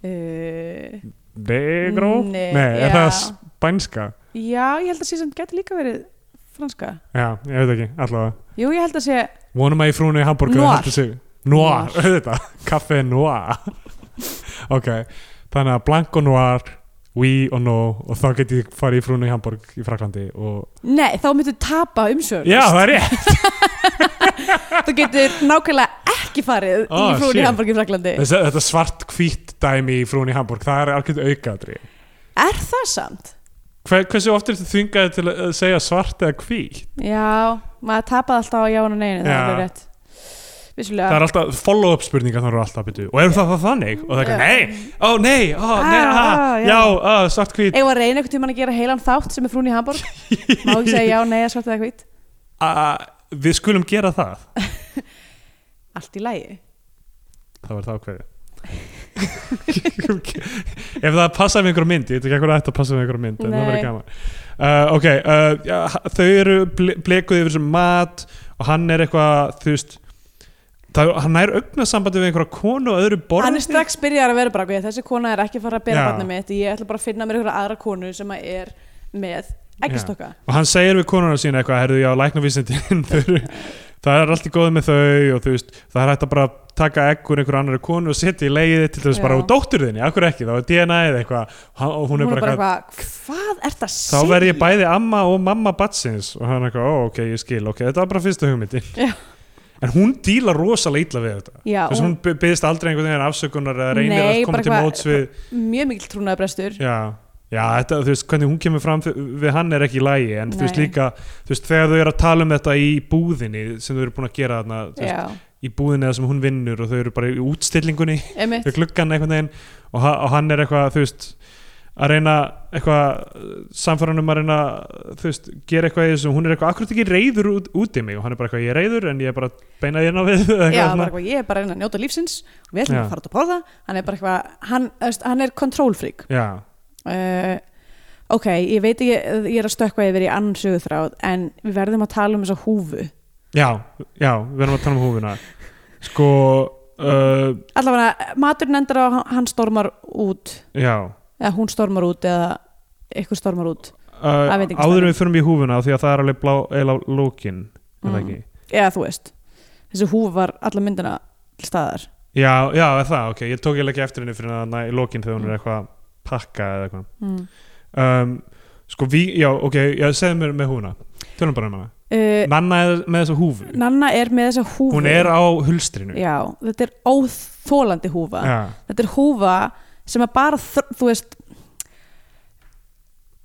uh, negro? Nei, nei, er já. það spænska? Já, ég held að sé sem geti líka verið franska. Já, ég veit ekki, allavega. Jú, ég held að sé vonum að í frúnu í Hamburg Noir. noir, auðvitað, kaffe noir. Ok, þannig að blank og noir oui og no og þá get ég farið í frúnu í Hamburg í Fraklandi og Nei, þá myndu tapa umsögn já, það er rétt Þú getur nákvæmlega ekki farið Oh, í frún í. Hamburg í Fraklandi þetta svart hvít dæmi í frúnu í Hamburg það er algjörð aukaðri Er það samt? Hver, hversu oft er þetta þvingaði til að segja svart eða hvít Já, maður tapaði alltaf á já og neinu, það er rétt. Vissulega. Það er alltaf follow-up spurningar þannig alltaf byrju og er það, það þannig? Og það er ekki, nei, ó nei, ó nei, Ah, ah, já. já, á, svart hvít að reyna einhvern tímann að gera heilan þátt sem er frún í Hamburg Má ekki segja já, nei, svart eða hvít uh, við skulum gera það. Allt í lægi það var það ákveðið ef það passaði með einhverja mynd ég veit ekki hvað það ætti að passa með einhverja mynd en það Nei. verður gaman. Uh, ok, uh, já, þau eru ble blekuð yfir þessum mat og hann er eitthvað þú veist það, hann er augnasambandi við einhverja konu og öðru borði. Hann er strax byrjar að vera bara "Ok, Þessi kona er ekki að fara að bera Já. barnið mitt Ég ætla bara að finna mér einhverja aðra konu sem að er með eggjastokka? Og hann segir við konuna sína eitthvað herðu já, læknavísindin það er allt í góðu með þau og þú veist, það er hægt að bara taka egg úr einhverju annari konu og setja í leiði til þess bara á dóttur þinni, akkur ekki, þá er DNA eða eitthvað. Og hún er bara, eitthvað Hvað er það að þá segja? verð ég bæði amma og mamma batsins og hann er eitthvað, ó ok, ég skil, ok, þetta var bara fyrsta hugmyndin. Já. en hún díla rosalega illa við þetta. Já, þess að hún by- byggðist aldrei einhvern veginn afsökunar eða reynir Nei, að koma til móts við mjög mikill trúnaðabrestur já, já þetta, þú veist, hvernig hún kemur fram við hann er ekki í lægi, en þú veist Nei. líka þú veist, þegar þau eru að tala um þetta í búðinni sem þau eru búin að gera þarna veist, í búðinni eða sem hún vinnur og þau eru bara í útstillingunni við gluggan einhvern veginn og, og hann er eitthvað, þú veist að reyna eitthvað samfæranum að reyna, þú veist, gera eitthvað í þessu, hún er eitthvað, akkurat ekki reyður út, út í mig? Og hann er bara eitthvað, ég er reyður en ég er bara að beina þérna við Já, eitthvað bara eitthvað, ég er bara að reyna að njóta lífsins við ætlum Já. að fara út að borða. Hann er bara eitthvað, hann, hann er control-freak já, uh, ok, ég veit ekki ég er að stökkva yfir í annan söguþráð en við verðum að tala um þessa húfu. Já, já, við erum að tala um húfuna. Sko uh, allavega, maturinn endur á hann stormar út. Já. Eða hún stormar út eða ykkur stormar út. Uh, áður við förum í húfuna því að það er alveg blá, eða lókin mm. Eða þú veist, þessi húfu var alla myndina staðar. Já, já, það, ok, ég tók ég ekki eftir henni fyrir að í lókin þegar hún er eitthvað pakka eða eitthvað. Mm. um, sko við, já, ok, já, segðu mér með húfuna tölum bara um hana. Uh, Nanna er með þessa húfu. Nanna er með þessa húfu. Hún er á hulstrinu. Já, þetta er óþólandi húfa. Já, þetta er húfa sem að bara þú veist,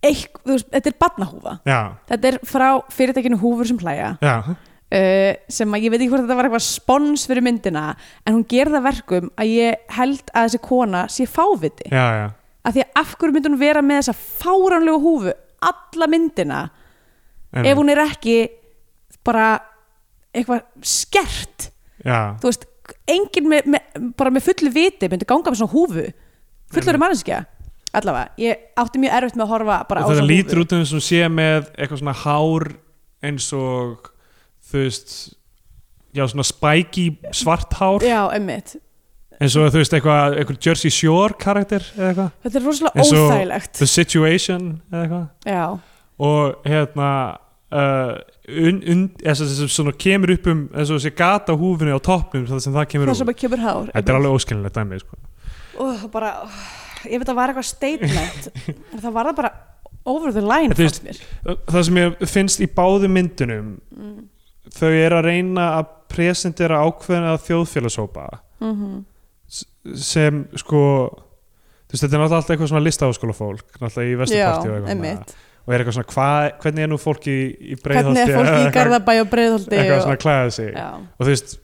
eik, veist þetta er barnahúfa. Já, þetta er frá fyrirtækinu húfur sem hlæja. Uh, sem að ég veit ekki hvort þetta var eitthvað spons fyrir myndina en hún gerir það verkum að ég held að þessi kona sé fáviti. Já, já. Af því að af hverju myndi hún vera með þessa fáránlegu húfu alla myndina Einmitt. ef hún er ekki bara eitthvað skert? Já, þú veist, enginn með, með, bara með fullu viti myndi ganga með svona húfu. Fullur manneskja allavega, ég átti mjög erfitt með að horfa bara á og þetta svona lítur húfu. út um þess að sé með eitthvað svona hár eins og þú veist já, svona spiky svart hár. Já, emmitt, eins og þú veist eitthvað, eitthvað Jersey Shore karakter eða eitthvað, þetta er rosalega óþægilegt. The Situation eða eitthvað? Já, og hérna uh, sem svona kemur upp um eins og þessi gata á húfinni á toppnum það sem það kemur það sem úr. kemur hár þetta er alveg óskilinlega dæmi sko. og bara, ég veit að það var eitthvað statement og það var það bara over the line mér. það sem ég finnst í báðu myndunum mm. þau eru að reyna að presentera ákveðina þjóðfélagshópa. Mm sem sko veist, þetta er náttúrulega alltaf eitthvað svona listaháskóla fólk náttúrulega í vesturparti og eitthvað og er eitthvað svona, hva, hvernig er nú fólki í, í hvernig er fólki í Garðabæ og Breiðholti eitthvað svona klæða sig. Já, og þú veist,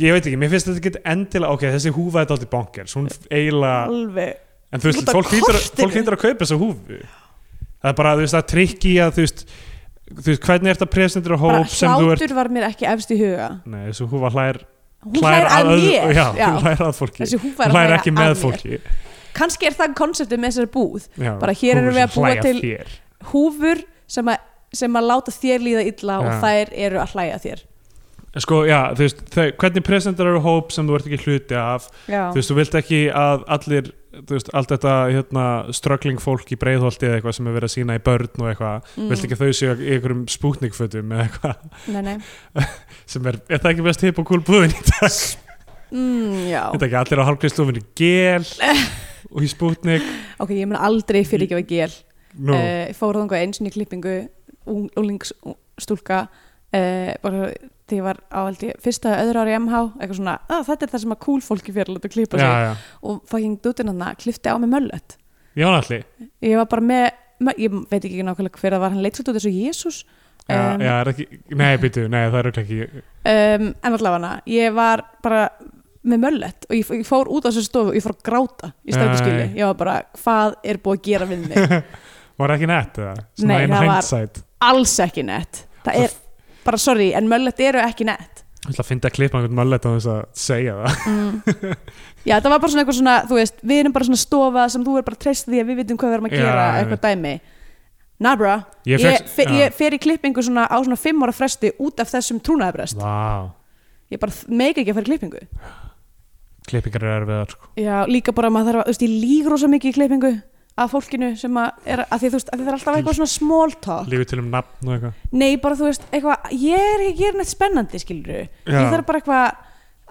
ég veit ekki, mér finnst þetta ekki endilega, ok, þessi húfa er dálítið bonkers hún eiginlega, alveg. En þú veist, fólk hlýtur að- kaupa þessa húfu. Það er bara, þú veist, það er trikki að þú veist, þú veist, hvernig er þetta presentur og bara hóp sem þú ert hlátur var mér ekki efst í huga. Nei, þessu húfa hlær, hún hlær að mér. já, já. hún hlær að fólki. Þessi hún að hlær ekki með fólki. Kannski er það konseptið með þessari búð. Já, Bara hér húfur við að búa til- húfur sem að, sem að láta þér líða illa og þær eru að hlæja þér sko, já, þú veist, þau, hvernig presentur eru hóp sem þú ert ekki hluti af? Já, þú veist, þú vilt ekki að allir þú veist, allt þetta hérna, struggling fólk í breiðholti eða eitthvað sem er verið að sína í börn og eitthvað, Mm. vilt ekki þau séu í einhverjum spútnikfötum eða eitthvað? Nei, nei. sem er, er það ekki best hip og cool búðin í dag? Mm, já. þetta ekki allir á hálfgreifstofinu gel og í spútnik ok, ég mun aldrei fyrir ekki að gel. Nú, uh, ég fór þangað eins og í klippingu úlingsstúlka uh, bara þegar ég var á held ég, fyrsta öðru ári í MH eitthvað svona, að, þetta er það sem að cool fólki fyrir að láta klippa sig. já, já, og fucking dútin hann klifti á mig möllet. Jónalli ég var bara með, ég veit ekki nákvæmlega hver það var hann leit svolítið eins og Jésús já, Um, já, er ekki, nei, býtu, nei, það er örugglega ekki um, en allavega ég var bara með möllet og ég, ég fór út á þessu stofu og ég fór að gráta í Nei. ég var bara hvað er búið að gera við mig? Var ekki nett eða, Nei, það var- alls ekki nett. Það er bara sorry, en möllet eru ekki nett. Ég ætla að finna að klippa einhvern mallet á þess að segja það. Mm. já, það var bara svona eitthvað svona þú veist, við erum bara svona stofa sem þú er bara treyst því að við vitum hvað við erum að Já, gera ég eitthvað dæmi. Na bra, ég, ég, fe, já. ég fer í klippingu svona á svona fimm ára fresti út af þessum trúnaðabrest Vá, ég bara meika ekki að fara í klippingu. Klippingar er erfiðar sko. já, líka bara maður þarf að, þú veist, ég lígur rosa mikið í klippingu af fólkinu sem að er, að því veist, að það er alltaf eitthvað svona small talk. Lífið til um nafn og eitthvað. Nei, bara þú veist, eitthvað, ég er ekki að gera neitt spennandi, skilur ég þarf bara eitthvað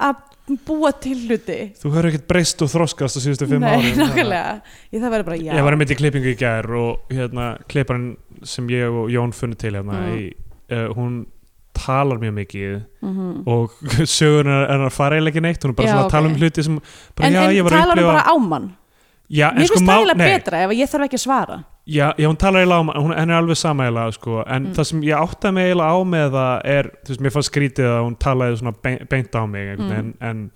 að búa til hluti. Þú hefur ekkert breyst og þroskast á síðustu fimm nei, árum nákvæmlega, ég þarf að vera bara, já. Ég var einmitt í klippingu í gær og hérna klipparinn sem ég og Jón funni til hérna Mm. í, uh, hún talar mjög mikið Mhm. og sögur er að fara eiginlega ekki neitt. Hún er bara Já, svona að tala ok. um hluti sem bara, en, já, en að talar hún bara á mann já, mér sko finnst það eiginlega betra ef ég þarf ekki að svara. Já, já, hún talar eiginlega mann hún, henni er alveg sama eiginlega sko, en Mm. það sem ég áttaði mig eiginlega á með það er, þú veist, mér fannst skrítið að hún talaði svona beint, beint á mig Mm. en, en,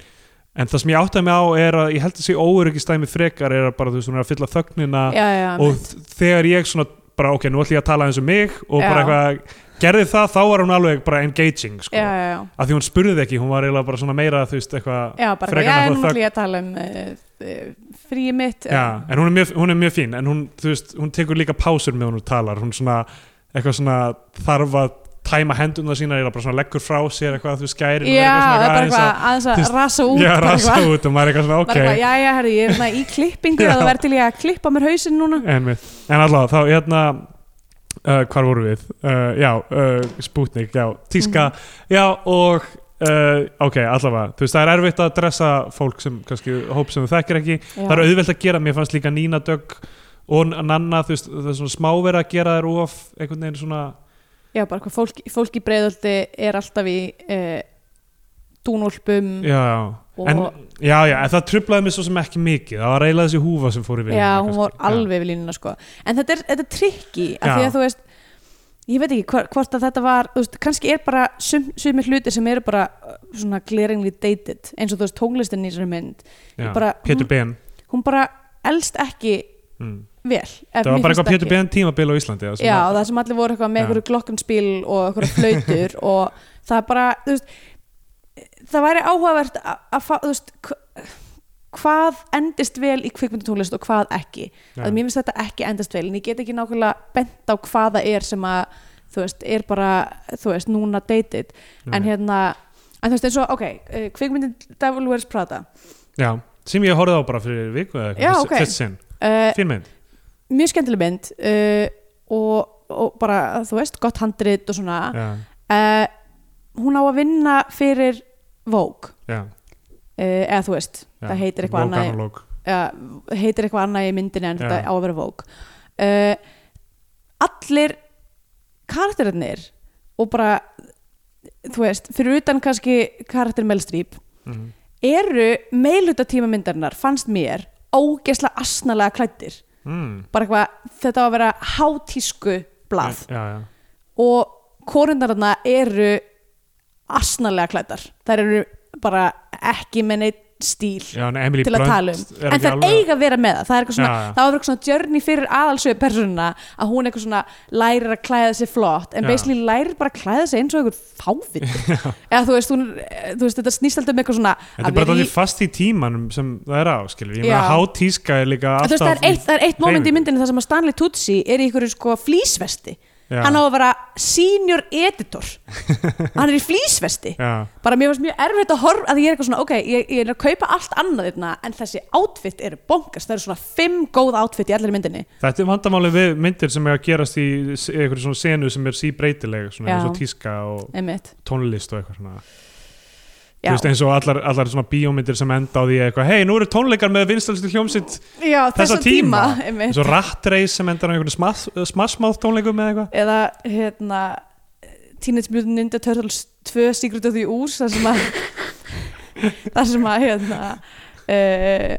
en það sem ég áttaði mig á er að ég held að sé óöryggistæmi frekar er að bara, þú veist, hún er að fylla þögnina já, já, og þ- þegar ég svona bara ok, nú ætlum ég að tala eins um mig og bara eitthvað, gerði það, þá var hún alveg bara engaging, sko, já, já, já. af því hún spurði ekki hún var eiginlega bara svona meira, þú veist, eitthvað já, bara, já, að nú ætlum ég að tala um uh, uh, fríið mitt já, en hún er, mjög, hún er mjög fín en hún, veist, hún tekur líka pásur með hún talar, hún svona eitthvað svona þarf að tæma hendurna sína eða bara svona leggur frá sér eitthvað þú veist, skærin já, það er bara eitthvað aðeins að rasa út já, rasa út og maður er eitthvað svona, ok já, já, herri, ég er svona í klippingu það verður til ég að klippa mér hausinn núna Einmitt. En allavega, þá hérna uh, hvar voru við? Uh, já, uh, Sputnik, já, Tíska Mhm. já, og uh, ok, allavega, þú veist, það er erfitt að dressa fólk sem, kannski, hóp sem þú þekkir ekki. Já. það er auðvelt að gera, mér fannst líka Nína Dögg og Nanna, þú veist, það er svona smávera að gera þær of, einhvern veginn svona já, bara hvað fólk, fólk í breiðöldi er alltaf í uh, dúnúlpum já, en, já, já, en það trublaði mig svo sem ekki mikið, það var eiginlega þessi húfa sem fór í vinnuna já, hún var alveg við línuna sko. en þetta er, þetta er trikki af því að þú veist ég veit ekki hvort að þetta var veist, kannski er bara sum, sumir hlutir sem eru bara uh, svona glaringly dated eins og þú veist tónlistin í þessari mynd. Já, bara- Pétur hún- Ben. hún bara elst ekki mm. vel það var bara eitthvað Pétur Ben tímabil á Íslandi sem Já, að- það sem allir voru eitthvað með eitthvað glokkenspíl og eitthvað flautur og það er bara, þú veist það væri áhugavert að að fá, þú veist hvað endist vel í kvikmyndatónlist og hvað ekki. Já. að mér finnst þetta ekki endast vel en ég get ekki nákvæmlega bent á hvað það er sem að þú veist, er bara, þú veist, núna dated. En Nei. hérna en þú veist eins og, ok, uh, kvikmyndin Devil Wears Prada. Já, sem ég horfði á bara fyrir viku eða eitthvað, ok. fyrst sinn, uh, fín mynd. mjög skemmtileg mynd uh, og, og bara, þú veist, gott handrit og svona. Já, uh, hún á að vinna fyrir Vogue. Já, eða þú veist, já það heitir eitthvað annað uh, heitir eitthvað annað í myndinni en Já. þetta á að vera Vogue uh, allir karakterinir og bara þú veist, fyrir utan kannski karakter Mel Streep Mhm. eru meilhuta tíma myndarinnar fannst mér ógesla asnalega klættir mm. bara eitthvað, þetta á að vera hátísku blað og korundarna eru asnalega klættar þær eru bara ekki með neitt stíl já Emily til að tala um. er en það alveg- eiga að vera með það. Það er eitthvað svona, Já, já. það var eitthvað svona journey fyrir aðalsögu persónuna að hún eitthvað svona lærir að klæða sig flott en Já. basically lærir bara að klæða sig eins og einhver fávit eða þú veist, hún, þú veist þetta snýst alltaf um eitthvað svona Þetta er bara vera í- fast í tímanum sem það er á, skilur. Ég meina hátíska er líka þú veist, alltaf... það er eitt, er eitt moment í myndinni þar sem að Stanley Tucci er í einhverju sko flýsvesti Já. hann á að vera senior editor. Hann er í flýsvesti Já, bara mér varst mjög erfitt að horfa að ég er eitthvað svona, ok, ég, ég er að kaupa allt annað þarna, en þessi outfit eru bonkast það eru svona fimm góð outfit í allir myndinni. Þetta er vandamáli við myndir sem er að gerast í einhverju svona senu sem er síbreytileg, svona og tíska og einmitt, tónlist og eitthvað svona. Já, Þú veist, eins og allar, allar svona bíómyndir sem enda á því eitthvað, hei, nú eru tónleikar með vinstalstu hljómsitt já þessa tíma, tíma. eins og Rat Race sem endar á einhverju smass, smassmáð tónleikum með eitthvað. eða hérna Teenage Mutant Ninja Turtles 2 Secret of the Ooze þar sem að þar sem að hérna uh,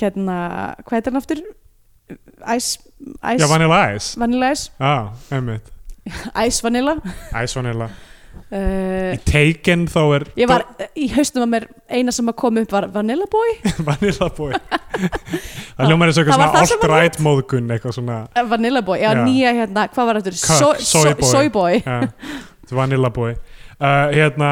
hérna hvað heitir hann aftur? Ice, Já, Ice Vanilla Ice. Vanilla Ice Já, einmitt. Ice Vanilla Ice Vanilla. Uh, Í Taken þá er ég var í haustum að mér eina sem að koma upp var Vanilla Boy Vanilla Boy Það hljómar eins og eitthvað svona alt-right móðgun eitthvað svona Eh, Vanilla Boy, já, Já. nýja hérna, hvað var þetta? Soy, boy. soy boy. ja, Vanilla Boy uh, Hérna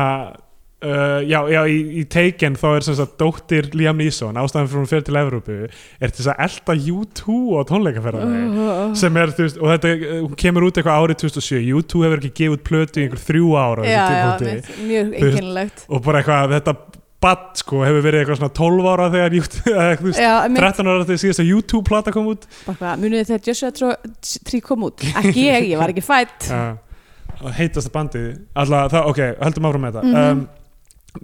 uh, Já, já í, í Taken þá er sem sagt dóttir Liam Neeson ástæðan fyrir hún fyrir til Evrópu er þess að elda U2 á tónleikaferðarni Uh, sem er, þú veist, og þetta uh, hún kemur út eitthvað árið 2007 U2 hefur ekki gefið plötu í einhver þrjú ára já, já, mjög einkennilegt. og bara eitthvað, þetta badd sko hefur verið eitthvað svona 12 ára þegar U2, eða, þú veist, Já, mitt, 13 ára þegar síðast að U2 plata kom út munið þið þegar Joshua Tró- Tree kom út? Ekki ég, ég var ekki fætt. Já, og heitasta bandið alltaf, ok, höldum áfram með þetta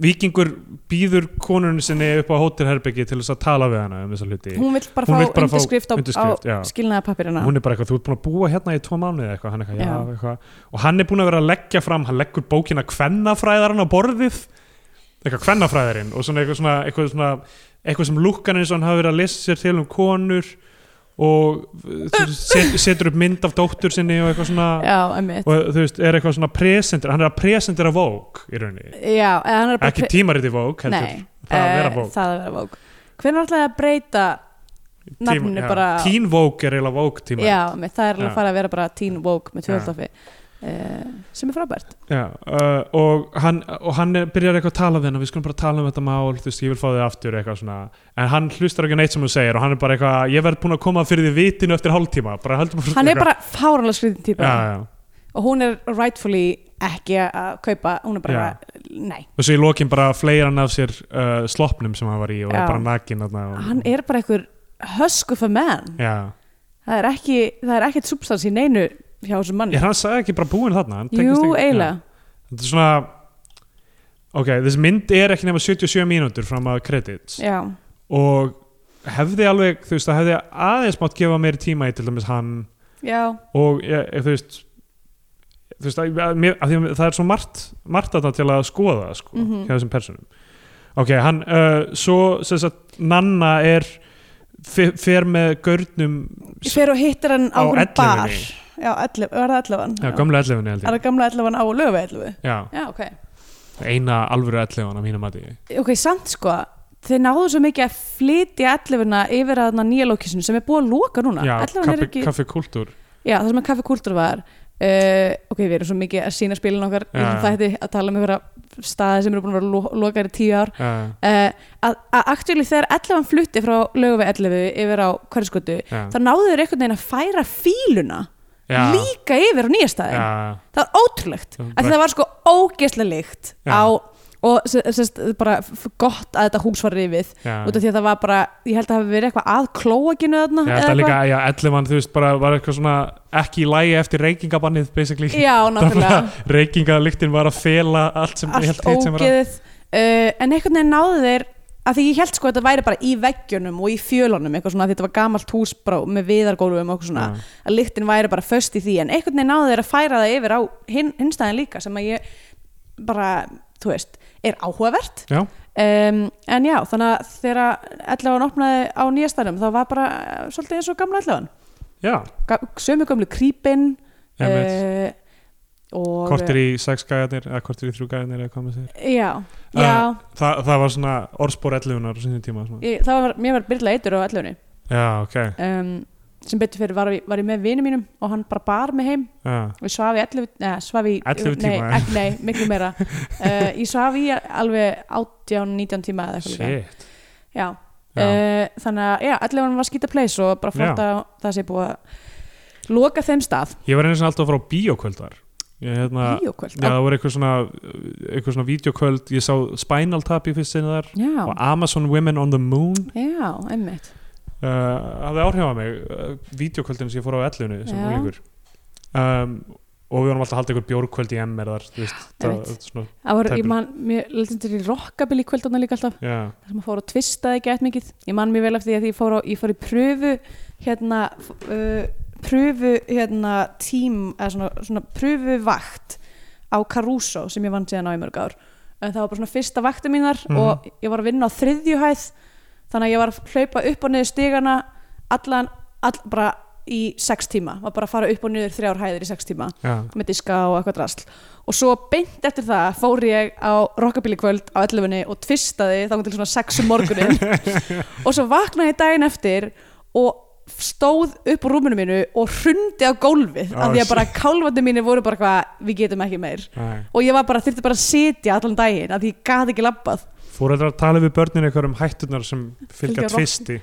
Víkingur býður konunni sinni upp á hótelherbyggi til þess að tala við hana um þessa hluti. Hún vill bara Hún fá vill bara fá undirskrift á, á skilnaðapapirina. hún er bara eitthvað, þú ert búin að búa hérna í tvo mánuði eitthvað, hann eitthvað, já, Já. eitthvað. Og hann er búin að vera að leggja fram, hann leggur bókina kvennafræðarinn á borðið. Eitthvað kvennafræðarinn og svona eitthvað, svona, eitthvað, svona, eitthvað sem lúkkan eins og hann hafi verið að lesa sér til um konur og veist, set, setur upp mynd af dóttur sinni og eitthvað svona. Já, og þú veist, er eitthvað svona presentir hann er að presentira Vogue í rauninni. Já, eða hann er bara... ekki tímariti Vogue, heldur. Nei, það að vera eh, Vogue. að vera Vogue. Hvernig ætlaði að breyta nafninu bara... Teen Vogue er eiginlega Vogue tíma Já, mitt, það er alveg að fara að vera bara Teen Vogue með Já. Uh, sem er frábært. Já, uh, og hann, og hann er, byrjar eitthvað að tala við hann við skulum bara tala um þetta mál, þú veist, ég vil fá þig aftur eitthvað svona, en hann hlustar ekki neitt sem þú segir og hann er bara eitthvað, ég verð búin að koma fyrir því vitinu eftir hálftíma, Hann er bara fáranlega skriðin típa. já, já. og hún er rightfully ekki að kaupa, hún er bara nei, og svo í lokin bara fleir hann af sér uh, sloppnum sem hann var í og bara nakin og, hann er bara einhver husk of a man. Það er ekki, það er ekkert substans í neinu hjá þessum manni. Ég hann sagði ekki bara búin þarna jú, eiginlega. Þetta er svona ok, þessi mynd er ekki nema 77 mínútur fram að credits. Já, og hefði alveg, þú veist, það hefði aðeins mátt gefa meiri tíma í til dæmis hann já, og ég, ég, þú veist þú veist, að, að, mér, að því að það er svo margt margt að til að skoða sko, Mhm. hjá þessum personum ok, hann, uh, svo sem sagt, Nanna er fer, með görnum fer og hittir hann á, Á hún bar. 11-unni. Já, 11, var það 11 já, gamla 11 held er það gamla 11 á lögu 11 já, já, ok, eina alvöru 11 á mínum mati. Ok, samt sko þeir náðu svo mikið að flytja ellefuna yfir að þarna nýja lókisinu sem er búið að loka núna. Já, 11 er kaffi, ekki, já, það sem að kaffi kúltur var uh, ok, við erum svo mikið að sína spilin okkar. Í Já. þætti að tala um einhverja staði sem eru búin að vera lo lokaðir í tíu ár. Já, uh, að, að actually þegar 11 flutti frá lögu við 11 yfir á hverjaskötu já, þá náðu þeir einhvern veginn að færa fíluna já, líka yfir á nýja staðin já, það var ótrúlegt, Já, að það var sko ógeðslega líkt á og s- sest, bara gott að þetta hús var rifið út af því að það var bara, ég held að það hafi verið eitthvað að klóakinu þarna Já, er líka, já, ellefann, þú veist, bara var eitthvað svona ekki í lægi eftir reykingabannið, basically. já, náttúrulega Reykingalyktin var að fela allt sem, allt ógeðið. Uh, en einhvern veginn náðu þeir að því ég held sko að þetta væri bara í veggjunum og í fjölunum eitthvað svona, þetta var gamalt hús bara með viðargólfum og eitthvað svona, Já. að lyktin væri bara föst í því, en einhvern veginn náðu þeir að færa það yfir á hin, hinstæðin líka sem að ég bara, þú veist, er áhugavert. Já, um, en já, þannig að þegar ellefann opnaði á nýjastæðum þá var bara svolítið eins og gamla ellefann já, sömu gamlu krípin Einmitt. Og kortir í sex gæjarnir, eða kortir í þrjú gæjarnir, eða hvað maður segir. já, já. Þa, það var svona orðspor ellefunar á sinni tíma. Ég, það var, mér var byrla eitur á ellefunni. Já, ok, um, sem betur fyrir var, var ég með vinum mínum og hann bara bar mig heim. Já, og ég svaf í 11, neða, svaf í 11 nei, tíma, eh? ek, nei, miklu meira. Uh, ég svaf í alveg 18-19 tíma eða eitthvað shit. já, Já, Uh, þannig að, já, allir var skýta place og bara flott að það sé búið að loka þeim stað. Ég var einu sem alltaf að fara á bíókvöldar. Hérna, Bíókvöld Já, það voru eitthvað svona eitthvað svona vídeokvöld, ég sá Spinal Tap í fyrst sinni þar já, og Amazon Women on the Moon. Já, einmitt. Uh, hafði áhrif á mig uh, vídeokvöldin sem ég fór á ellunni sem Já. úlingur um, og við vorum alltaf að halda einhver bjórkvöld í MR þar þú veist, það, það, það var, ég man, mér lefðin í rockabilly kvöldana líka alltaf. Já, þar sem að fór að tvistaði ekki eitt mikið. Ég man mér vel eftir því að ég fór, á, ég fór í pröfu hérna uh, pröfu hérna tím eða svona, svona pröfu vakt á Caruso sem ég vann síðan á í mörg ár. En það var bara svona fyrsta vakti mínar Mhm. og ég var að vinna á þriðjuhæð þannig að ég var að hlaupa upp og niður stigana allan, all, bara í sex tíma, var bara að fara upp og niður þrjár hæðir í sex tíma já, með diska og eitthvað drasl. Og svo beint eftir það fór ég á rockabilly kvöld á 11 og tvistaði þá til svona 6 um morgunin og svo vaknaði ég daginn eftir og stóð upp úr rúminu mínu og hrundi á gólfið Oh, af því að bara kálfandi mínu voru bara hvað við getum ekki meir. Nei. og ég var bara, þurfti bara að sitja allan daginn af því ég gat ekki labbað. Að tala við börnin eitthvað um hættunar sem fylgja tvisti.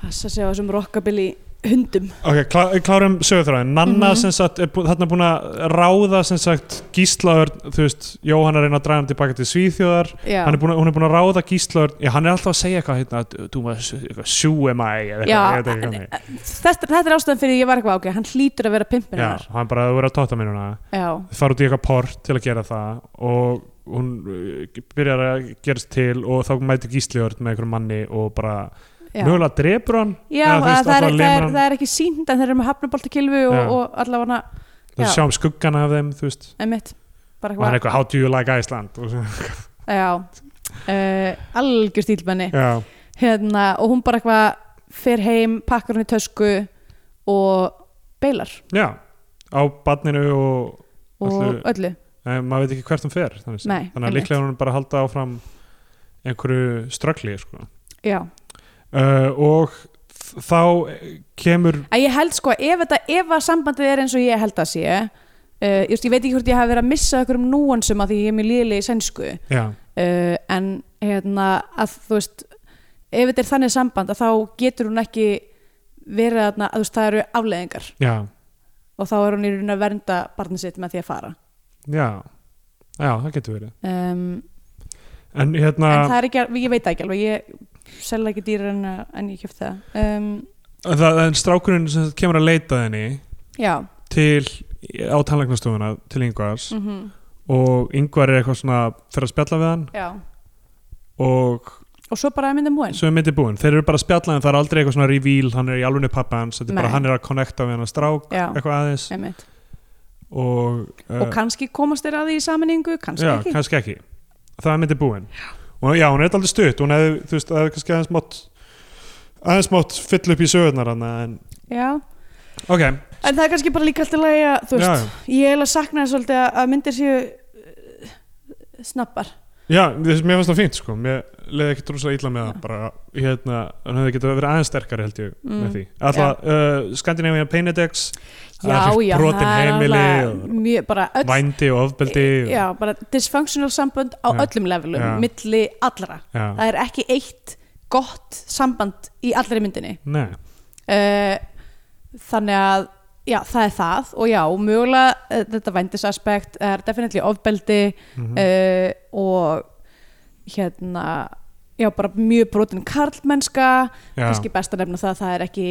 Passa sig á þessum rockabilly hundum. Ok, klá, klárum sögurþráðin Nanna Mhm. sem sagt, er bú, þarna búin að ráða sem sagt gíslaður þú veist, Jóhann er reyna að draga hann tilbaka til Svíþjóðar. Er búin, hún er búin að ráða gíslaður já, hann er alltaf að segja eitthvað hérna, þú maður, sjú am I? eða Já, eitthvað, ég veit ekki hvað það er. þetta, þetta er ástæðan fyrir ég var eitthvað ok, hann hlýtur að vera pimpin Já, hann bara að vera að tóta þið fara út í eitthvað port til að gera það og hún uh, byrjar að gerast til og þá mætir Gísliður með einhverjum manni og bara já. mögulega drepur hann Já, veist, það, er, það, er, það er ekki sínd en þeir eru með hafnaboltakilfu og, og allavega þú Já. sjáum skuggana af þeim einmitt. Og hann er eitthvað, how do you like Iceland já. Uh, algjör stílmenni. Hérna, og hún bara eitthvað fer heim, pakkar hún í tösku og beilar. Já á badninu og og Öllu- öllu, en maður veit ekki hvert hún fer þannig. Nei, þannig að líklega hún bara halda áfram einhverju ströggli sko. já uh, og þá kemur að ég held sko, ef, þetta, ef að sambandið er eins og ég held að sé uh, just, ég veit ekki hvort ég hafi verið að missa okkur um núansum að því ég er mjög liðlega í sænsku. Uh, en hérna að þú veist ef þetta er þannig samband að þá getur hún ekki verið að þú veist það eru afleðingar já, og þá er hún í raun að vernda barnið sitt með því að fara. Já. Já, það getur verið. Um, en hérna en það er ekki, ég veit ekki alveg ég selja ekki dýr en, en ég kjöpt það. Um, það, en strákurinn sem kemur að leita henni já. til á tannlæknastofuna til Yngvars mm og Yngvar er eitthvað svona fyrir að spjalla við hann já. og og svo bara er myndin búin? Svo er myndi búin. Þeir eru bara að spjalla en það er aldrei eitthvað svona reveal hann er í alvunni pappa hans þetta er bara hann er að connecta við hann að strák já, eitthvað aðeins. Og, uh, og kannski komast þér að því í saminningu kannski já, ekki. kannski ekki. Það er myndi búin og já, hún er aldrei stutt. Hún hefði, þú veist, það er kannski aðeins mátt aðeins mátt fyll upp í sögurnar en já. ok, en það er kannski bara líka alltaf lægi að þú já, veist, ég er að sakna þess svolítið að- að myndir séu uh, snappar já, þess, mér finnst það fínt sko. Mér, leði ekki drúsa illa með það bara, hérna, hann hefði getað verið aðeins sterkari held ég Mm. með því alltaf, uh, Scandinavian Paynedex já, já, það er alveg mjög, bara öll vændi og ofbeldi og, já, bara dysfunctional sambönd á Já. öllum levelum, Já. milli allra. Já, það er ekki eitt gott samband í allri myndinni. Uh, þannig að já, það er það og já, mögulega uh, þetta vændisaspekt er definitely ofbeldi mm uh, og hérna já, bara mjög brotin karlmennska. Kannski best að nefna það að það er ekki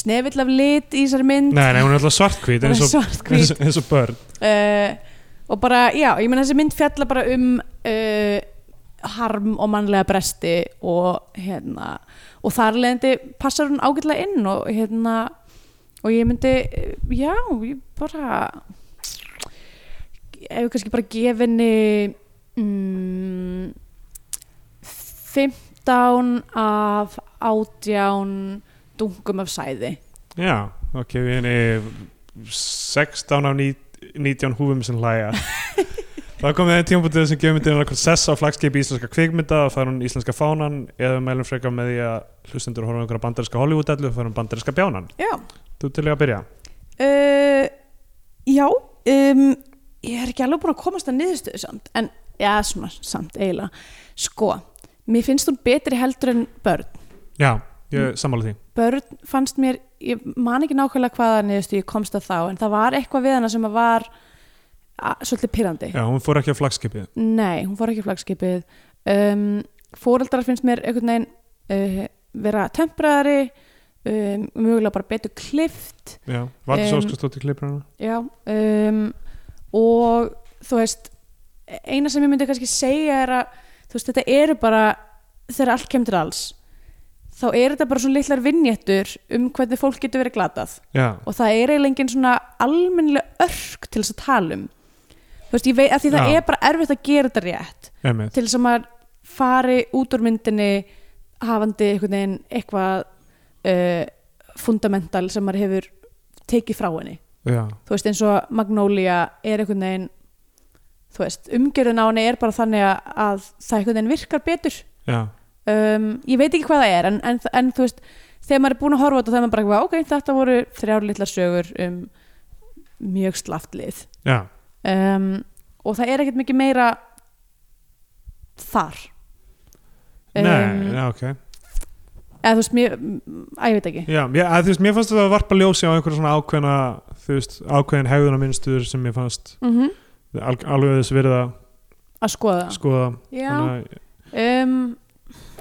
snefill af lit í þessari mynd. Nei, nei, hún er alltaf svartkvít eins og, eins, eins og börn. Uh, og bara, já, ég meina þessi mynd fjalla bara um uh, harm og mannlega bresti og hérna, og þar leðandi passar hún ágætlega inn og hérna, og ég myndi eh, já, ég bara ef við kannski bara gefinni mm, 15 af átján dungum af sæði. Já, ok, við henni 16 af ní- 19 húfum sem hlæja. Það komið einn tímabútið sem gefur myndin einhvern sess á flagskipi íslenska kvikmynda og fær hún íslenska fánan eða mælum frekar með því að hlustendur horfa á einhverja bandarinska Hollywood-dellu og fær hún bandarinska bjánan. Já. Þú til ég að byrja. Uh, já um, ég er ekki alveg búin að komast að niðurstöðu samt en, já, svona, samt eiginlega. Sko, mér finnst hún betri heldur en börn. Já, ég sammála því. Börn fannst mér, ég man ekki nákvæmlega hvaða niðurstöðu ég komst að þá en það var eitthvað við hana sem að var svolítið pyrrandi Já, hún fór ekki á flagskipið. Nei, hún fór ekki á flagskipið. Um, fóreldrar finnst mér einhvern veginn uh, vera tempraðari um, mögulega bara betur klift. Já, Valdís Um, Óskarsdóttir klippur hana. Já, um, og þú veist, eina sem ég myndi kannski segja er að þú veist, þetta eru bara, þegar allt kemur til alls, þá er þetta bara svona litlar vinnjættur um hvernig fólk getur verið glatað. Já, og það er eiginlega engin svona almennilega örk til þess að tala um. Þú veist, ég veit að því það Já. er bara erfitt að gera þetta rétt emið til þess að maður fari út úr myndinni hafandi einhvern veginn eitthvað uh, fundamental sem maður hefur tekið frá henni. Já, þú veist eins og Magnolia er einhvern veginn þú veist, umgjörðun á henni er bara þannig að- að það einhvern veginn virkar betur. Um, ég veit ekki hvað það er en, en, en þú veist, þegar maður er búin að horfa þetta þá er maður bara, ok, þetta voru þrjár litlar sögur um mjög slaft lið. Já. Um, og það er ekkert mikið meira þar. Nei, já, ok. eða þú veist, mér, að ég veit ekki. Já, ég, að, þú veist, mér fannst þetta að varpa ljósi á einhverja svona ákveðna þú veist, ákveðin hegðuna minnstuður sem mér fannst mm al, alveg þess verið að að skoða. skoða. Já, um,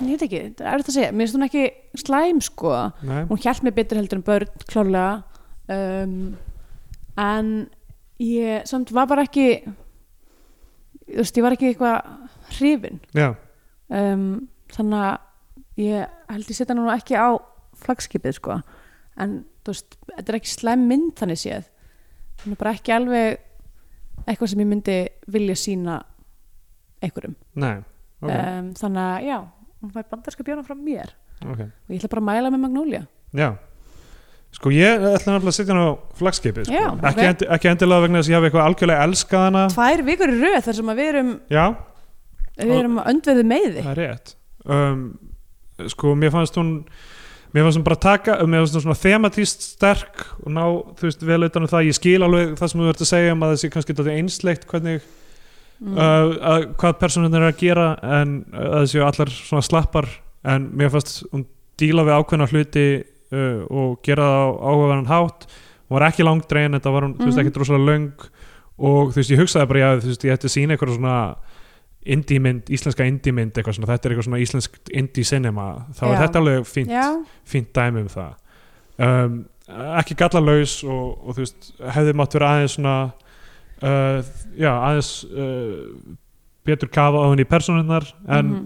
ég veit ekki, það er þetta að segja. Mér finnst hún ekki slæm sko. Nei, hún hjælt mér betur heldur en börn klárlega. Um, en ég samt var bara ekki þú veist, ég var ekki eitthvað hrifin. Um, þannig að ég held ég setja nú ekki á flagskipið sko. En þú veist, þetta er ekki slæm mynd þannig séð. Hún er bara ekki alveg eitthvað sem ég myndi vilja sína einhverjum. Nei ok, um, þannig að já, hún fær bandarska bjóna frá mér. Ok. Og ég ætla bara að mæla með Magnolia. Já. Sko ég ætla nefnilega að setja hann á flagskipið sko. Já, ekki, endi, ekki endilega vegna þess að ég hafi eitthvað algjörlega elskað hana. Tvær vikur í röð þar sem að við erum Já, við erum að öndverðu meiði það er rétt. Um, Sko mér fannst hún Mér fannst hún bara taka, mér fannst hún svona thematíst sterk og ná, þú veist, vel utan um það ég skil alveg það sem þú ert að segja um að þessi kannski þetta einsleitt hvernig mm. uh, að, hvað personin er að gera en uh, að þessi allar svona slappar en mér fannst hún díla við ákveðna hluti uh, og gera það á áhugaverðan hátt hún var ekki langdrein, þetta var hún, þú veist, Mhm. ekki droslega löng og þú veist, ég hugsaði bara, já, þú veist, ég ætti að sína eitthvað svona indie mynd, íslenska indie mynd eitthvað svona, þetta er eitthvað svona íslensk indie cinema, þá er Já. þetta alveg fínt, já, fínt dæmi um það um, ekki gallalaus og, og þú veist, hefði mátt vera aðeins svona uh, já, aðeins uh, betur kafa á henni í persónunnar en mhm.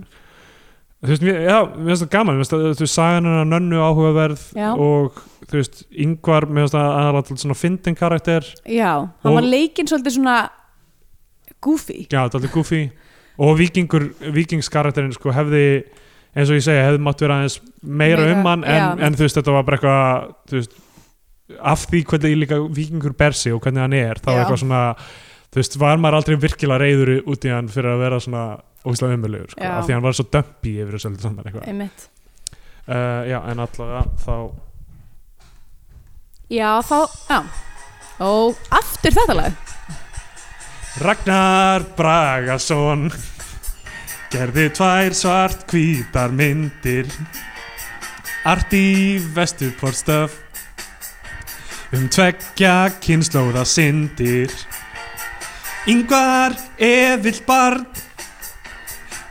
þú veist, mér, já, mér finnst það gaman mér finnst það, þú veist, sagan hennar nönnu áhugaverð Já. og þú veist, yngvar mér finnst það aðalega svona fyndin karakter já, hann Og- var leikinn svolítið svona goofy já, þetta er alveg goofy og vikingur, vikingskarakterin sko hefði eins og ég segja, hefði mátt vera aðeins meira, Meira, um hann en, já. en þú veist, þetta var bara eitthvað þú veist, af því hvernig líka vikingur ber sig og hvernig hann er þá Já. eitthvað svona, þú veist, var maður aldrei virkilega reyður út í hann fyrir að vera svona ógæslega umölugur sko, Já. af því hann var svo dömpi yfir þessu öllu saman eitthvað uh, já, en allavega þá Já, þá, já Og aftur þetta lag Ragnar Bragason gerði tvær svart hvítar myndir Arti Vesturportstöf um tveggja kynnslóða syndir. Yngvar evill barn.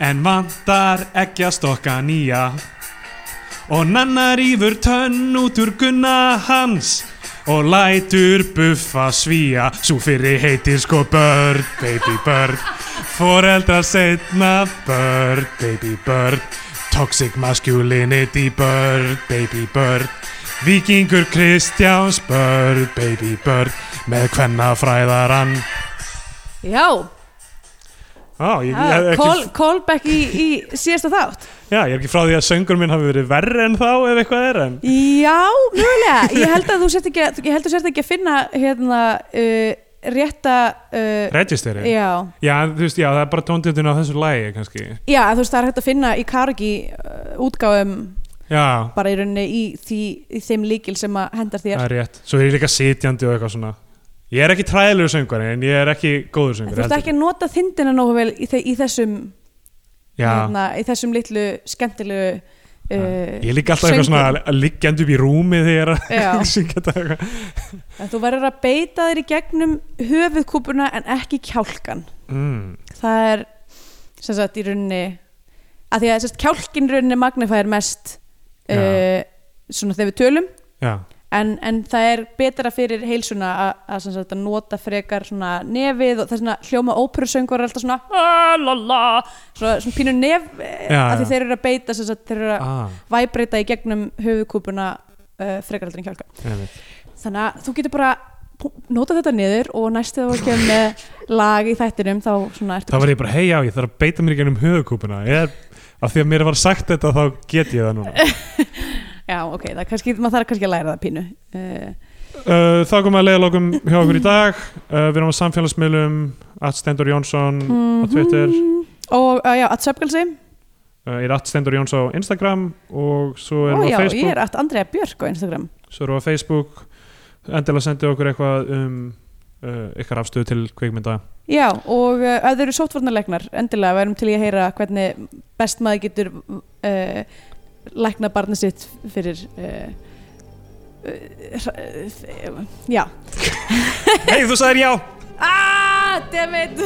En vantar ekki að stokka nýja. Og nanna rýfur tönn út úr gunna hans og lætur buffa svíja svo fyrir heitir sko börn, baby börn. Foreldrar setna börn, baby börn. Toxic masculinity börn, baby börn. Vikingur Kristjáns börn, baby börn. Með hvenna fræðarann Já, Á, ég, ég, ah, ekki, call, callback í, í síðasta þátt. Já, ég er ekki frá því að söngur minn hafi verið verri en þá ef eitthvað er en Já, mjögulega Ég held að þú sért ekki, ekki að finna hérna uh, rétta uh, registeri Já, Já, þú veist, já, það er bara tóndjöndin á þessu lægi kannski. Já, þú veist það er hægt að finna í Kargi uh, útgáfum Já, bara í rauninni í, því, í þeim líkil sem að hendar það þér er rétt. Svo er ég líka sitjandi og eitthvað svona Ég er ekki træðilegur söngvari en ég er ekki góður En söngvari þú ert ekki að nota þindina nógu vel í, í þessum hérna, í þessum litlu skemmtilegu uh, ég líka alltaf eitthvað svona að- að liggjandi upp í rúmi þegar ég er að syngja þetta þú verður að beita þér í gegnum höfuðkúpuna en ekki kjálkan mm. það er sem sagt í rauninni að því að kjálkin rauninni magnifæðir mest uh, svona þegar við tölum. Já, en, en það er betra fyrir heilsuna að, nota frekar nefið og það er svona hljóma óperusöngur er alltaf svona "Ah, la, la", svona, svona pínu nef Já, að þeir eru að beita sagt, þeir eru að ah, væbreyta í gegnum höfuðkúpuna uh, frekar heldur en kjálka. Einmitt. þannig að þú getur bara nota þetta niður og næstu þá kemur með lag í þættinum þá svona ertu Þá var ég bara, hei já, ég þarf að beita mér í gennum höfukúpuna Ég er, af því að mér var sagt þetta þá get ég það núna já ok, það er kannski, maður þarf kannski að læra það pínu. Uh, uh, Þá komum við að leiða lokum hjá okkur í dag. Uh, Við erum á samfélagsmiðlum at Stendur Jónsson á Twitter. Og uh, já, að söpgalsi. Uh, er at Stendur Jóns á Instagram og svo erum við á ég Facebook. er að Andrea Björk á Instagram. Svo erum við á Facebook. Endilega sendið okkur eitthvað um uh, ykkar afstöðu til kveikmynda já, og uh, ef þeir eru sóttvarnarlegnar endilega verum til í að heyra hvernig best maður getur uh, læknað barnið sitt fyrir uh, uh, já. Hei, þú sagðir já! ah, dammit